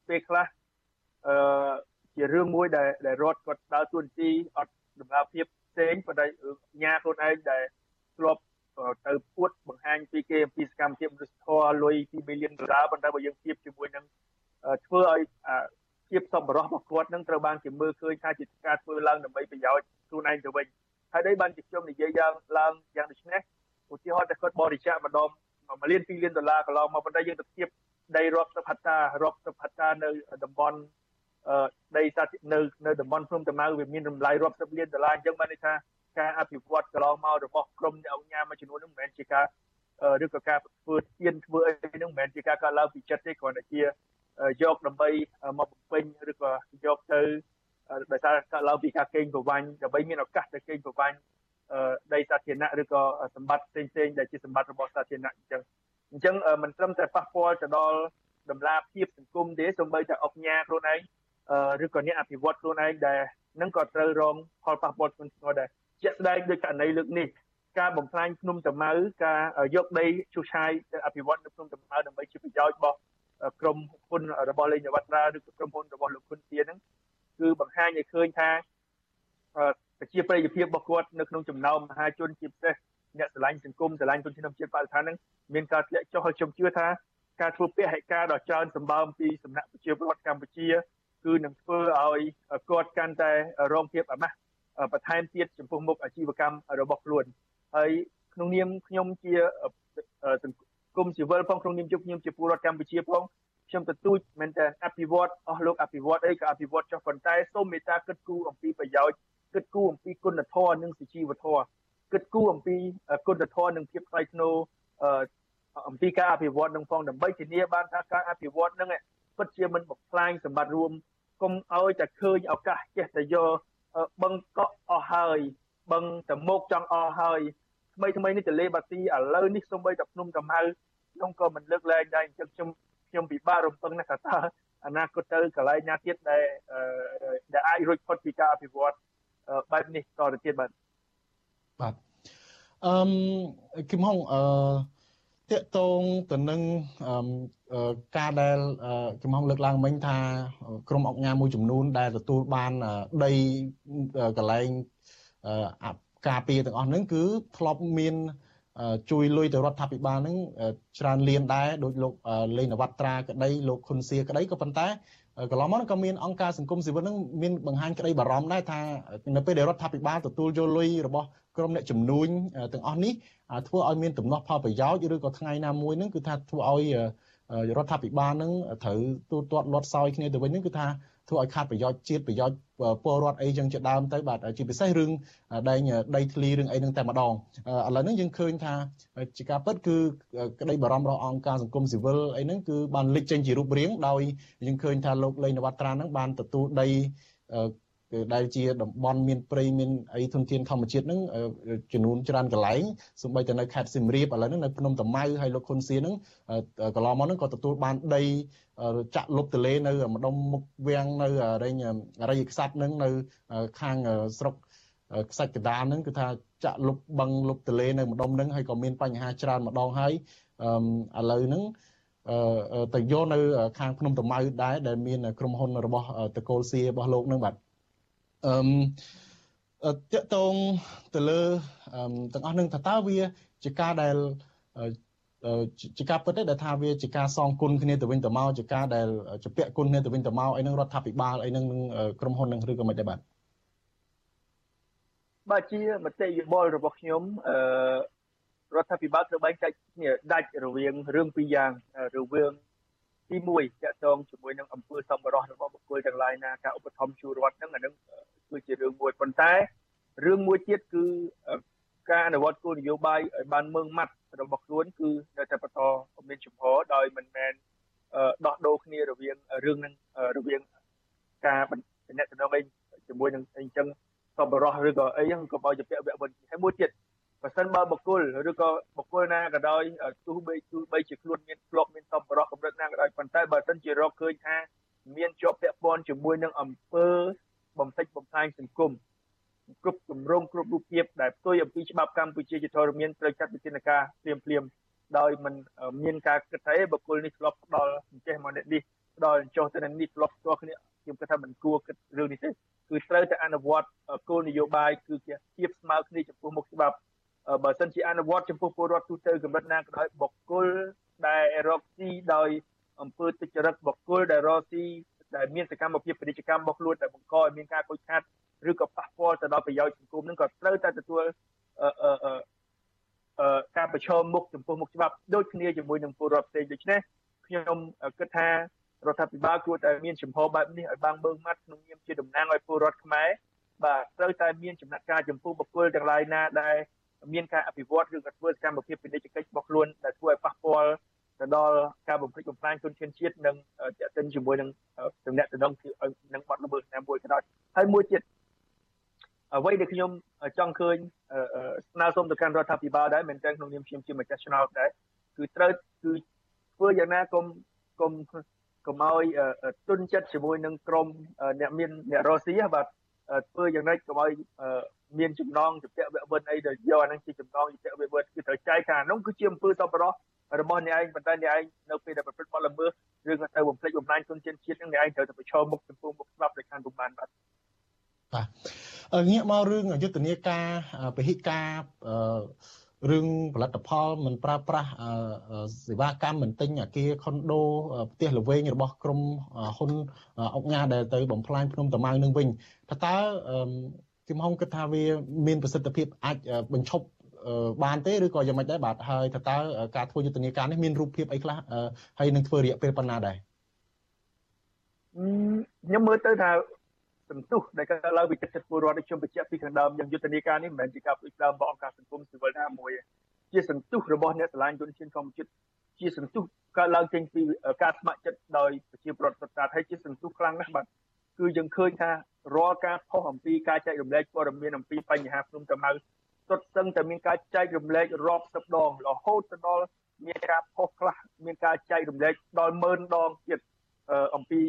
ពេលខ្លះអឺជារឿងមួយដែលដែលរដ្ឋគាត់ដើរតួនាទីអត់ដំណើរភាពផ្សេងប៉ុន្តែញ៉ាខ្លួនឯងដែលធ្លាប់ ទៅពួតបង្ហាញពីគេអំពីសកម្មភាពមនុស្សធម៌លុយ2 million ដុល្លារប៉ុន្តែបើយើងធៀបជាមួយនឹងធ្វើឲ្យភាពសម្បរោះរបស់គាត់នឹងត្រូវបានគេមើលឃើញថាជាការធ្វើឡើងដើម្បីប្រយោជន៍ខ្លួនឯងទៅវិញហើយ đây បានជាខ្ញុំនិយាយយ៉ាងឡើងយ៉ាងដូចនេះឧទាហរណ៍តែគាត់បរិច្ចាគម្ដង1លាន2លានដុល្លារកន្លងមកប៉ុន្តែយើងទៅធៀបដីរាប់សិបហត្តារាប់សិបហត្តានៅតំបន់ដីសានៅនៅតំបន់ភ្នំតាម៉ៅវាមានតម្លៃរាប់សិបលានដុល្លារអញ្ចឹងបានន័យថា ការអភិវឌ្ឍកន្លងមករបស់ក្រមអ្នកអង្គការមួយចំនួនហ្នឹងមិនមែនជាការឬក៏ការធ្វើទៀនធ្វើអីហ្នឹងមិនមែនជាការកើតឡើងពីចិត្តទេគ្រាន់តែជាយកដើម្បីមកបំពេញឬក៏យកទៅដោយសារកើតឡើងពីការកេងប្រវ័ញ្ចដើម្បីមានឱកាសទៅកេងប្រវ័ញ្ចដីសាធារណៈឬក៏សម្បត្តិផ្សេងផ្សេងដែលជាសម្បត្តិរបស់សាធារណៈអញ្ចឹងអញ្ចឹងមិនត្រឹមតែប៉ះពាល់ទៅដល់តម្លាភាពសង្គមទេសូម្បីតែអុកញ៉ាខ្លួនឯងឬក៏អ្នកអភិវឌ្ឍខ្លួនឯងដែលនឹងក៏ត្រូវរងផលប៉ះពាល់ធ្ងន់ធ្ងរដែរ ជាក់ស្ដែងដោយករណីលើកនេះការបំផ្លាញភ្នំតាម៉ៅការយកដីឈូសឆាយអភិវឌ្ឍនៅភ្នំតាម៉ៅដើម្បីជាប្រយោជន៍របស់ក្រុមហ៊ុនរបស់លេងនវត្រាឬក្រុមហ៊ុនរបស់លោកហ៊ុនទៀនហ្នឹងគឺបង្ហាញឲ្យឃើញថាប្រជាប្រិយភាពរបស់គាត់នៅក្នុងចំណោមមហាជនជាពិសេសអ្នកស្រឡាញ់សង្គមស្រឡាញ់ជនជាតិជាតិបរិស្ថានហ្នឹងមានការធ្លាក់ចុះហើយខ្ញុំជឿថាការធ្វើពហិការដ៏ច្រើនសម្បើមពីសំណាក់ប្រជាពលរដ្ឋកម្ពុជា គឺនឹងធ្វើឲ្យគាត់កាន់តែរងភាពអាម៉ាស់ បន្ថែមទៀតចំពោះមុខអាជីវកម្មរបស់ខ្លួនហើយក្នុងនាមខ្ញុំជាសង្គមស៊ីវិលផងក្នុងនាមជុំខ្ញុំជាពលរដ្ឋកម្ពុជាផងខ្ញុំទទូចមែនតើអភិវឌ្ឍអស់លោកអភិវឌ្ឍអីក៏អភិវឌ្ឍចុះប៉ុន្តែសូមមេត្តាគិតគូរអំពីប្រយោជន៍គិតគូរអំពីគុណធម៌និងសុជីវធម៌គិតគូរអំពីគុណធម៌និងភាពថ្លៃថ្នូរអំពីការអភិវឌ្ឍនឹងផងដើម្បីធានាបានថាការអភិវឌ្ឍនឹងពិតជាមិនបំផ្លាញសម្បត្តិរួមកុំឲ្យតែឃើញឱកាសចេះតែយក បឹងកក់អស់ហើយបឹងតមុកចង់អស់ហើយថ្មីថ្មីនេះទលេបាទីឥឡូវនេះសូម្បីតែភ្នំតាម៉ៅខ្ញុំក៏មិនលើកលែងដែរអញ្ចឹងខ្ញុំខ្ញុំពិបាករំពឹងណាស់ថាតើអនាគតទៅកន្លែងណាទៀតដែលដែលអាចរួចផុតពីការអភិវឌ្ឍបែបនេះតទៅទៀតបាទបាទអឺគឹមហងអឺ តកតងទៅនឹងការដែលកំហុសលើកឡើងមិញថា ក្រុមអង្គការមួយចំនួន ដែលទទួលបានដីកន្លែងការពារទាំងអស់ហ្នឹងគឺធ្លាប់មានជួយលុយទៅរដ្ឋាភិបាលហ្នឹងច្រើនលានដែរដោយលោកលេងនវត្រាក្តីលោកខុនសៀក្តីក៏ប៉ុន្តែ កន្លងមកក៏មានអង្គការសង្គមស៊ីវិលហ្នឹងមានបង្ហាញក្តីបារម្ភដែរថានៅពេលដែលរដ្ឋាភិបាលទទួលយកលុយរបស់ក្រុមអ្នកជំនួញទាំងអស់នេះធ្វើឲ្យមានទំនាស់ផលប្រយោជន៍ឬក៏ថ្ងៃណាមួយហ្នឹងគឺថាធ្វើឲ្យរដ្ឋាភិបាលនឹងត្រូវទូទាត់លាត់សោយគ្នាទៅវិញហ្នឹងគឺថា ធ្វើឲ្យខាតប្រយោជន៍ជាតិប្រយោជន៍ពលរដ្ឋអីចឹងជាដើមទៅបាទជាពិសេសរឿងដែងដីធ្លីរឿងអីហ្នឹងតែម្ដងឥឡូវហ្នឹងយើងឃើញថាជាការពិតគឺក្តីបារម្ភរបស់អង្គការសង្គមស៊ីវិលអីហ្នឹងគឺបានលេចចេញជារូបរាងដោយយើងឃើញថាលោកលេងនវត្រាហ្នឹងបានទទួលដីគឺ ដែលជាតំបន់មានព្រៃមានអីធនធានធម្មជាតិហ្នឹងចំនួនច្រើនកន្លែងសូម្បីតែនៅខេត្តសៀមរាបឥឡូវហ្នឹងនៅភ្នំតាម៉ៅហើយលោកខុនសៀហ្នឹងកន្លងមកហ្នឹងក៏ទទួលបានដីចាក់លុបទលេនៅម្ដុំមុខវាំងនៅរែងរៃខ្សាត់ហ្នឹងនៅខាងស្រុកខ្សាច់កដាលហ្នឹងគឺថាចាក់លុបបឹងលុបទលេនៅម្ដុំហ្នឹងហើយក៏មានបញ្ហាច្រើនម្ដងហើយឥឡូវហ្នឹងអឺទៅយកនៅខាងភ្នំតាម៉ៅដែរដែលមានក្រុមហ៊ុនរបស់តកូលសៀរបស់លោកនឹងបាទ អឺតកតងទៅលើទាំងអស់នឹងថាតើវាជាការដែលជាការពិតទេដែលថាវាជាការសងគុណគ្នាទៅវិញទៅមកជាការដែលជាពាក់គុណគ្នាទៅវិញទៅមកអីនឹងរដ្ឋាភិបាលអីនឹងក្រុមហ៊ុននឹងឬក៏មិនដែរបាទបាទជាមតិយោបល់របស់ខ្ញុំអឺរដ្ឋាភិបាលត្រូវបែងចែកគ្នាដាច់រវាងរឿងពីរយ៉ាងរវាង ទី1តាក់ទងជាមួយនឹងអង្គើសម្បរោះរបស់បុគ្គលទាំងឡាយណាការឧបត្ថម្ភជួរដ្ឋហ្នឹងអានឹងគឺជារឿងមួយប៉ុន្តែរឿងមួយទៀតគឺការអនុវត្តគោលនយោបាយឲ្យបានមើងម៉ាត់របស់ខ្លួនគឺនៅតែបន្តមានចំហដោយមិនមែនដោះដូរគ្នារវាងរឿងហ្នឹងរវាងការតំណែងជាមួយនឹងអីចឹងសម្បរោះឬក៏អីហ្នឹងក៏ឲ្យជាពាក់វគ្គវិនហើយមួយទៀត បើសិនបើបុគ្គលឬក៏បុគ្គលណាក៏ដោយទោះបីទោះបីជាខ្លួនមានធ្លាប់មានសម្បរោះកម្រិតណាក៏ដោយប៉ុន្តែបើសិនជារកឃើញថាមានជាប់ពាក់ព័ន្ធជាមួយនឹងអង្គើបំពេញបំផ្លាញសង្គមគ្រប់គម្រោងគ្រប់រូបភាពដែលផ្ទុយអំពីច្បាប់កម្ពុជាជាធរមានត្រូវចាត់វិធានការភ្លាមភ្លាមដោយមិនមានការគិតថាបុគ្គលនេះធ្លាប់ផ្ដល់អញ្ចេះមកនេះផ្ដល់ចុះទៅនឹងនេះធ្លាប់ស្គាល់គ្នាខ្ញុំគិតថាមិនគួរគិតរឿងនេះទេគឺត្រូវតែអនុវត្តគោលនយោបាយគឺជាភាពស្មើគ្នាចំពោះមុខច្បាប់ បើសិនជាអនុវត្តចំពោះពលរដ្ឋទូទៅកម្រិតណាក៏ដោយបុគ្គលដែលរកស៊ីដោយអង្គើទុច្ចរិតបុគ្គលដែលរកស៊ីដែលមានសកម្មភាពពាណិជ្ជកម្មរបស់ខ្លួនដែលបង្កឲ្យមានការខូចខាតឬក៏ប៉ះពាល់ទៅដល់ប្រយោជន៍សង្គមនឹងក៏ត្រូវតែទទួលអឺអឺអឺការប្រឈមមុខចំពោះមុខច្បាប់ដូចគ្នាជាមួយនឹងពលរដ្ឋផ្សេងដូច្នេះខ្ញុំគិតថារដ្ឋាភិបាលគួរតែមានចំហបែបនេះឲ្យបានមើងម៉ាត់ក្នុងនាមជាតំណាងឲ្យពលរដ្ឋខ្មែរបាទត្រូវតែមានចំណាត់ការចំពោះបុគ្គលទាំងឡាយណាដែល មានការអភិវឌ្ឍឬក៏ធ្វើសកម្មភាពពាណិជ្ជកិច្ចរបស់ខ្លួនដែលធ្វើឲ្យប៉ះពាល់ទៅដល់ការបំពេញបំផ្លាញជនជាតិជាតិនិងតេតិនជាមួយនឹងតំណែងតំណងនឹងបាត់ល្មើសណាមួយក៏ដោយហើយមួយទៀតអ្វីដែលខ្ញុំចង់ឃើញស្នើសុំទៅកាន់រដ្ឋាភិបាលដែរមែនទែនក្នុងនាមខ្ញុំជាម្ចាស់ឆ្នោតដែរគឺត្រូវគឺធ្វើយ៉ាងណាកុំកុំកុំឲ្យទុនចិត្តជាមួយនឹងក្រមអ្នកមានអ្នករស៊ីបាទធ្វើយ៉ាងម៉េចកុំឲ្យ មានចំណងជាពាក់វគ្គវិនអីដែលយកអានឹងជាចំណងជាពាក់វគ្គវិនគឺត្រូវចែកថាអានោះគឺជាអំពើតបរោះរបស់អ្នកឯងប៉ុន្តែអ្នកឯងនៅពេលដែលប្រព្រឹត្តបទល្មើសឬក៏ទៅបំផ្លិចបំផ្លាញជនជាតិជាតិនឹងអ្នកឯងត្រូវតែប្រឈមមុខចំពោះមុខច្បាប់ដែលខាងពុំបានបាទបាទងាកមករឿងយុទ្ធនាការពហិការរឿងផលិតផលមិនប្រើប្រាស់សេវាកម្មមិនទិញអាគារខុនដូផ្ទះល្វែងរបស់ក្រុមហ៊ុនអុកញ៉ាដែលទៅបំផ្លាញភ្នំតាម៉ៅនឹងវិញថាតើ គឹមហុងគិតថាវាមានប្រសិទ្ធភាពអាចបញ្ឈប់បានទេឬក៏យ៉ាងម៉េចដែរបាទហើយថាតើការធ្វើយុទ្ធនាការនេះមានរូបភាពអីខ្លះហើយនឹងធ្វើរយៈពេលប៉ុណ្ណាដែរខ្ញុំមើលទៅថាសន្ទុះដែលកើតឡើងពីចិត្តពលរដ្ឋខ្ញុំបញ្ជាក់ពីខាងដើមយ៉ាងយុទ្ធនាការនេះមិនមែនជាការផ្ដួចផ្ដើមរបស់អង្គការសង្គមស៊ីវិលណាមួយជាសន្ទុះរបស់អ្នកឆ្លាញ់ជនជាតិកម្ពុជាជាសន្ទុះកើតឡើងចេញពីការស្ម័គ្រចិត្តដោយប្រជាពលរដ្ឋសុទ្ធសាធហើយជាសន្ទុះខ្លាំងណាស់បាទ គឺយើងឃើញថារាល់ការផុសអំពីការចែករំលែកព័ត៌មានអំពីបញ្ហាភ្នំតាម៉ៅសុទ្ធសឹងតែមានការចែករំលែករាប់សិបដងរហូតទៅដល់មានការផុសខ្លះមានការចែករំលែកដល់ម៉ឺនដងទៀតអំពី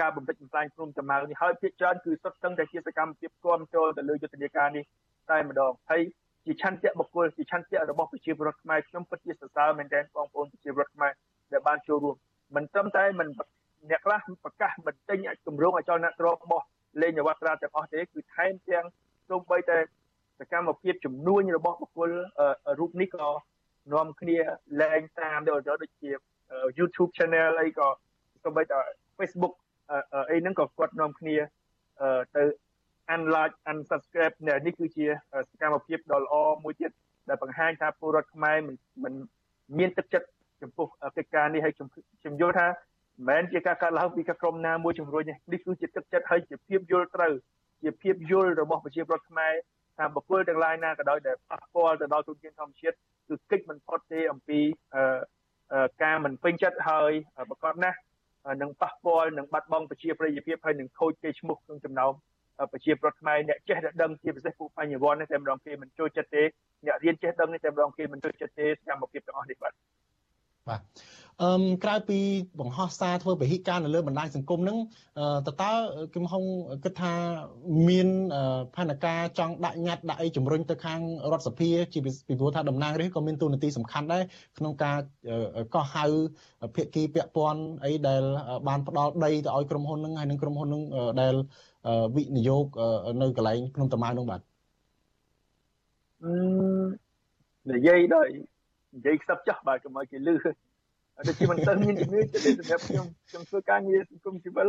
ការបំពេញបំផ្លាញព្រំចម្ៅនេះហើយភាគច្រើនគឺសុទ្ធសឹងតែជាសកម្មភាពគ្រប់ចូលទៅលើយុទ្ធនាការនេះតែម្ដងហើយជាឆន្ទៈបុគ្គលជាឆន្ទៈរបស់ប្រជាពលរដ្ឋខ្មែរខ្ញុំពិតជាសរសើរមែនទែនបងប្អូនប្រជាពលរដ្ឋខ្មែរដែលបានចូលរួមមិនត្រឹមតែមិន អ្នកខ្លះប្រកាសមិនទិញគម្រោងអចលនទ្រព្យរបស់លេងនវត្រាទាំងអស់ទេគឺថែមទាំងសូម្បីតែសកម្មភាពជំនួញរបស់បុគ្គលរូបនេះក៏នាំគ្នាលែងតាមដូចដូចជា YouTube channel អីក៏សូម្បីតែ Facebook អីហ្នឹងក៏គាត់នាំគ្នាទៅ unlike unsubscribe នេះគឺជាសកម្មភាពដ៏ល្អមួយទៀតដែលបង្ហាញថាពលរដ្ឋខ្មែរមិនមានទឹកចិត្តចំពោះកិច្ចការនេះហើយខ្ញុំយល់ថា មិនមែនជាការកាត់ឡើងពីក្រុមណាមួយជំរុញនេះគឺជាទឹកចិត្តហើយជាភាពយល់ត្រូវជាភាពយល់របស់ប្រជាពលរដ្ឋខ្មែរថាបុគ្គលទាំងឡាយណាក៏ដោយដែលប៉ះពាល់ទៅដល់ទុនធានធម្មជាតិគឺកិច្ចមិនផុតទេអំពីការមិនពេញចិត្តហើយប្រកបណាស់នឹងប៉ះពាល់នឹងបាត់បង់ប្រជាប្រិយភាពហើយនឹងខូចកេរ្តិ៍ឈ្មោះក្នុងចំណោមប្រជាប្រដ្ឋខ្មែរអ្នកចេះតែដឹងជាពិសេសពួកបញ្ញវន្តនេះតែម្ដងគេមិនចូលចិត្តទេអ្នករៀនចេះដឹងនេះតែម្ដងគេមិនចូលចិត្តទេសកម្មភាពទាំងអស់នេះបាទ បាទអឺក្រៅពីបង្ហោះសារធ្វើពហិការនៅលើបណ្ដាញសង្គមហ្នឹងតើតើគឹមហុងគិតថាមានផែនការចង់ដាក់ញត្តិដាក់អីជំរុញទៅខាងរដ្ឋសភាជាពីព្រោះថាតំណាងរាស្ត្រក៏មានតួនាទីសំខាន់ដែរក្នុងការកោះហៅភាគីពាក់ព័ន្ធអីដែលបានផ្ដល់ដីទៅឲ្យក្រុមហ៊ុនហ្នឹងហើយនឹងក្រុមហ៊ុនហ្នឹងដែលវិនិយោគនៅកន្លែងភ្នំតាម៉ៅនោះបាទនិយាយដោយ និយាយខ្សឹបចាស់បាទកុំឲ្យគេលឺដូចជាមិនទៅមានជំនឿចិត្តសម្រាប់ខ្ញុំខ្ញុំធ្វើការងារសង្គមស៊ីវិល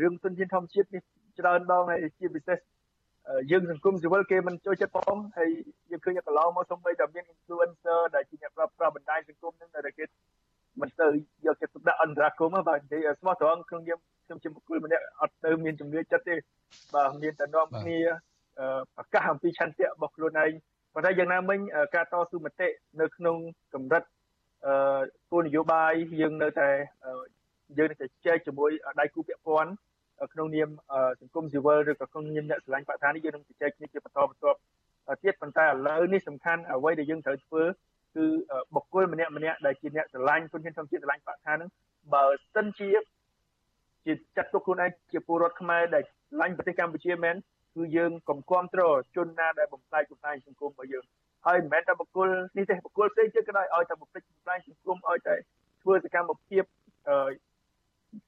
រឿងទុនធានធម្មជាតិនេះច្រើនដងហើយជាពិសេសយើងសង្គមស៊ីវិលគេមិនចូលចិត្តផងហើយយើងឃើញកន្លងមកសូម្បីតែមាន influencer ដែលជាអ្នកប្រើប្រាស់បណ្ដាញសង្គមហ្នឹងដែលគេមិនទៅយកចិត្តទុកដាក់អន្តរាគមន៍បាទនិយាយស្មោះត្រង់ក្នុងខ្ញុំខ្ញុំជាបុគ្គលម្នាក់អត់ទៅមានជំនឿចិត្តទេបាទមានតែនាំគ្នាប្រកាសអំពីឆន្ទៈរបស់ខ្លួនឯង ប៉ុន្តែយ៉ាងណាមិញការតស៊ូមតិនៅក្នុងកម្រិតអឺគោលនយោបាយយើងនៅតែយើងនៅតែជែកជាមួយដៃគូពាក់ព័ន្ធក្នុងនាមសង្គមស៊ីវិលឬក៏ក្នុងនាមអ្នកស្រឡាញ់បរិស្ថាននេះយើងនឹងជជែកគ្នាជាបន្តបន្ទាប់ទៀតប៉ុន្តែឥឡូវនេះសំខាន់អ្វីដែលយើងត្រូវធ្វើគឺបុគ្គលម្នាក់ម្នាក់ដែលជាអ្នកស្រឡាញ់គុណធានធម្មជាតិស្រឡាញ់បរិស្ថានហ្នឹងបើសិនជាជាចាត់ទុកខ្លួនឯងជាពលរដ្ឋខ្មែរដែលស្រឡាញ់ប្រទេសកម្ពុជាមែន គឺយើងកុំគ្រប់គ្រងជនណាដែលបំផ្លាញបំផ្លាញសង្គមរបស់យើងហើយមិនមែនតែបុគ្គលនេះទេបុគ្គលផ្សេងទៀតក៏ដោយឲ្យតែបំផ្លិចបំផ្លាញសង្គមឲ្យតែធ្វើសកម្មភាព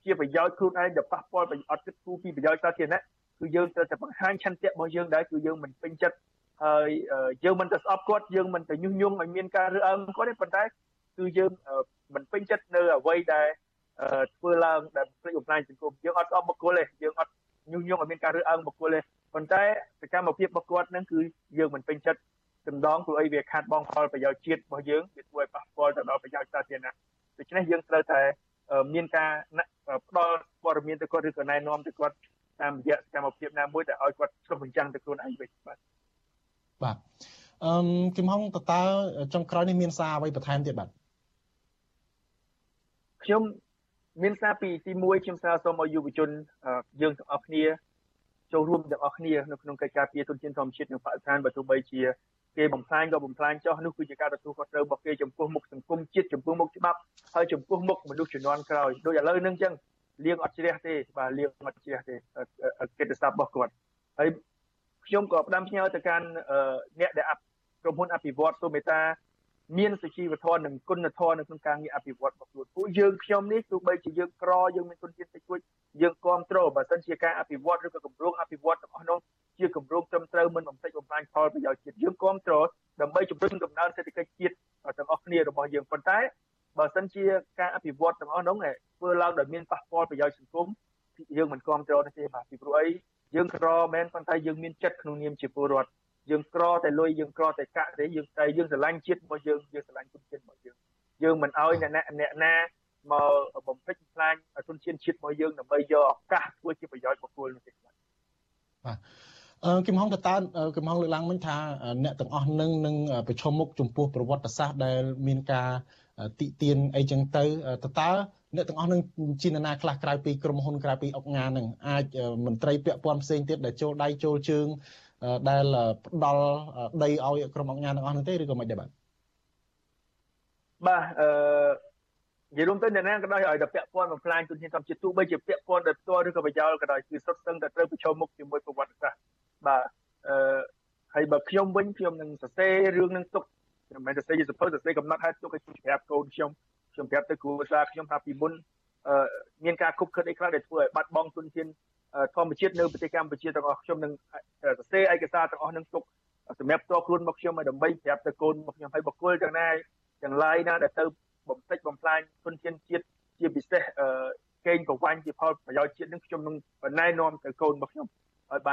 ជាប្រយោជន៍ខ្លួនឯងដែលប៉ះពាល់ប្រយោជន៍អត់គិតគូរពីប្រយោជន៍សាធារណៈគឺយើងត្រូវតែបង្ហាញឆន្ទៈរបស់យើងដែរគឺយើងមិនពេញចិត្តហើយយើងមិនទៅស្អប់គាត់យើងមិនទៅញុះញង់ឲ្យមានការរើសអើងគាត់ទេប៉ុន្តែគឺយើងមិនពេញចិត្តនៅអ្វីដែលធ្វើឡើងដែលភ្លេចបំផ្លាញសង្គមយើងអត់ស្អប់បុគ្គលទេយើងអត់ញុះញង់ឲ្យមានការរើសអើងបុគ្គលទេ ប៉ុន្តែសកម្មភាពរបស់គាត់នឹងគឺយើងមិនពេញចិត្តដណ្ដងព្រោះអីវាខាត់បងផលប្រយោជន៍ជាតិរបស់យើងវាធ្វើឲ្យប៉ះពាល់ទៅដល់ប្រយោជន៍សាធារណៈដូច្នេះយើងត្រូវតែមានការផ្ដល់ព័ត៌មានទៅគាត់ឬក៏ណែនាំទៅគាត់តាមរយៈសកម្មភាពណាមួយដែលឲ្យគាត់ឆ្លុះបញ្ចាំងទៅខ្លួនឯងវិញបាទបាទអឺគឹមហុងតើចុងក្រោយនេះមានសារអ្វីបន្ថែមទៀតបាទខ្ញុំមានសារពីទី1ខ្ញុំសារសូមឲ្យយុវជនយើងទាំងអស់គ្នា ចូលរួមទាំងអស់គ្នានៅក្នុងកិច្ចការពារទុនធានធម្មជាតិនិងបរិស្ថានបើទោះបីជាគេបំផ្លាញក៏បំផ្លាញចោះនោះគឺជាការទទួលខុសត្រូវរបស់គេចំពោះមុខសង្គមជាតិចំពោះមុខច្បាប់ហើយចំពោះមុខមនុស្សជំនាន់ក្រោយដូចឥឡូវហ្នឹងអញ្ចឹងលៀងអត់ជ្រះទេបាទលៀងអត់ជ្រះទេកិត្តិស័ព្ទរបស់គាត់ហើយខ្ញុំក៏ផ្ដាំផ្ញើទៅកាន់អ្នកដែលក្រុមហ៊ុនអភិវឌ្ឍសូមេតា មានសុជីវធម៌និងគុណធម៌នៅក្នុងការងារអភិវឌ្ឍរបស់ខ្លួនពួកយើងខ្ញុំនេះទោះបីជាយើងក្រយើងមានទុនធានតិចតួចយើងគ្រប់គ្រងបើសិនជាការអភិវឌ្ឍឬក៏គម្រោងអភិវឌ្ឍទាំងអស់នោះជាគម្រោងត្រឹមត្រូវមិនបំផ្លិចបំផ្លាញផលប្រយោជន៍ជាតិយើងគ្រប់គ្រងដើម្បីជំរុញកំណើនសេដ្ឋកិច្ចជាតិទាំងអស់គ្នារបស់យើងប៉ុន្តែបើសិនជាការអភិវឌ្ឍទាំងអស់នោះធ្វើឡើងដោយមានប៉ះពាល់ប្រយោជន៍សង្គមយើងមិនគ្រប់គ្រងទេបាទពីព្រោះអីយើងក្រមែនប៉ុន្តែយើងមានចិត្តក្នុងនាមជាពលរដ្ឋ យើងក្រតែលុយយើងក្រតែកាក់ទេយើងតែយើងស្រឡាញ់ជាតិរបស់យើងយើងស្រឡាញ់គុណជាតិរបស់យើងយើងមិនអោយអ្នកអ្នកណាមកបំពេញបំផ្លាញទុនធានជាតិរបស់យើងដើម្បីយកឱកាសធ្វើជាប្រយោជន៍បុគ្គលនោះទេបាទអឺគឹមហងតើគឹមហងលើកឡើងមិញថាអ្នកទាំងអស់នឹងនឹងប្រឈមមុខចំពោះប្រវត្តិសាស្ត្រដែលមានការតិទៀនអីចឹងទៅតើតើអ្នកទាំងអស់នឹងជាណាខ្លះក្រៅពីក្រុមហ៊ុនក្រៅពីអុកញ៉ានឹងអាចមន្ត្រីពាក់ព័ន្ធផ្សេងទៀតដែលចូលដៃចូលជើង ដែលផ្ដល់ដីឲ្យក្រុមអង្គការទាំងអស់នោះទេឬក៏មិនដែរបាទបាទអឺនិយាយរួមទៅអ្នកណាក៏ដោយឲ្យតែពាក់ព័ន្ធបំផ្លាញទុនធានធម្មជាតិទោះបីជាពាក់ព័ន្ធដោយផ្ទាល់ឬក៏ប្រយោលក៏ដោយគឺសុទ្ធសឹងតែត្រូវប្រឈមមុខជាមួយប្រវត្តិសាស្ត្របាទអឺហហើយបើខ្ញុំវិញខ្ញុំនឹងសរសេររឿងនឹងទុកមិនមែនសរសេរជាសភៅសរសេរកំណត់ឲ្យទុកឲ្យខ្ញុំប្រាប់កូនខ្ញុំខ្ញុំប្រាប់ទៅគ្រួសារខ្ញុំថាពីមុនមានការគប់ខិតអីខ្លះដែលធ្វើឲ្យបាត់បង់ទុនធាន ធម្មជាតិនៅប្រទេសកម្ពុជាទាំងអស់ខ្ញុំនឹងសរសេរឯកសារទាំងអស់នឹងទុកសម្រាប់តខ្លួនមកខ្ញុំឲ្យដើម្បីប្រាប់ទៅកូនមកខ្ញុំឲ្យបកគលទាំងណាទាំងឡាយណាដែលទៅបំតិចបំផ្លាញទុនធានជាតិជាពិសេសកេងប្រវ័ញ្ចជាផលប្រយោជន៍ជាតិនឹងខ្ញុំនឹងណែនាំទៅកូនរបស់ខ្ញុំឲ្យបាន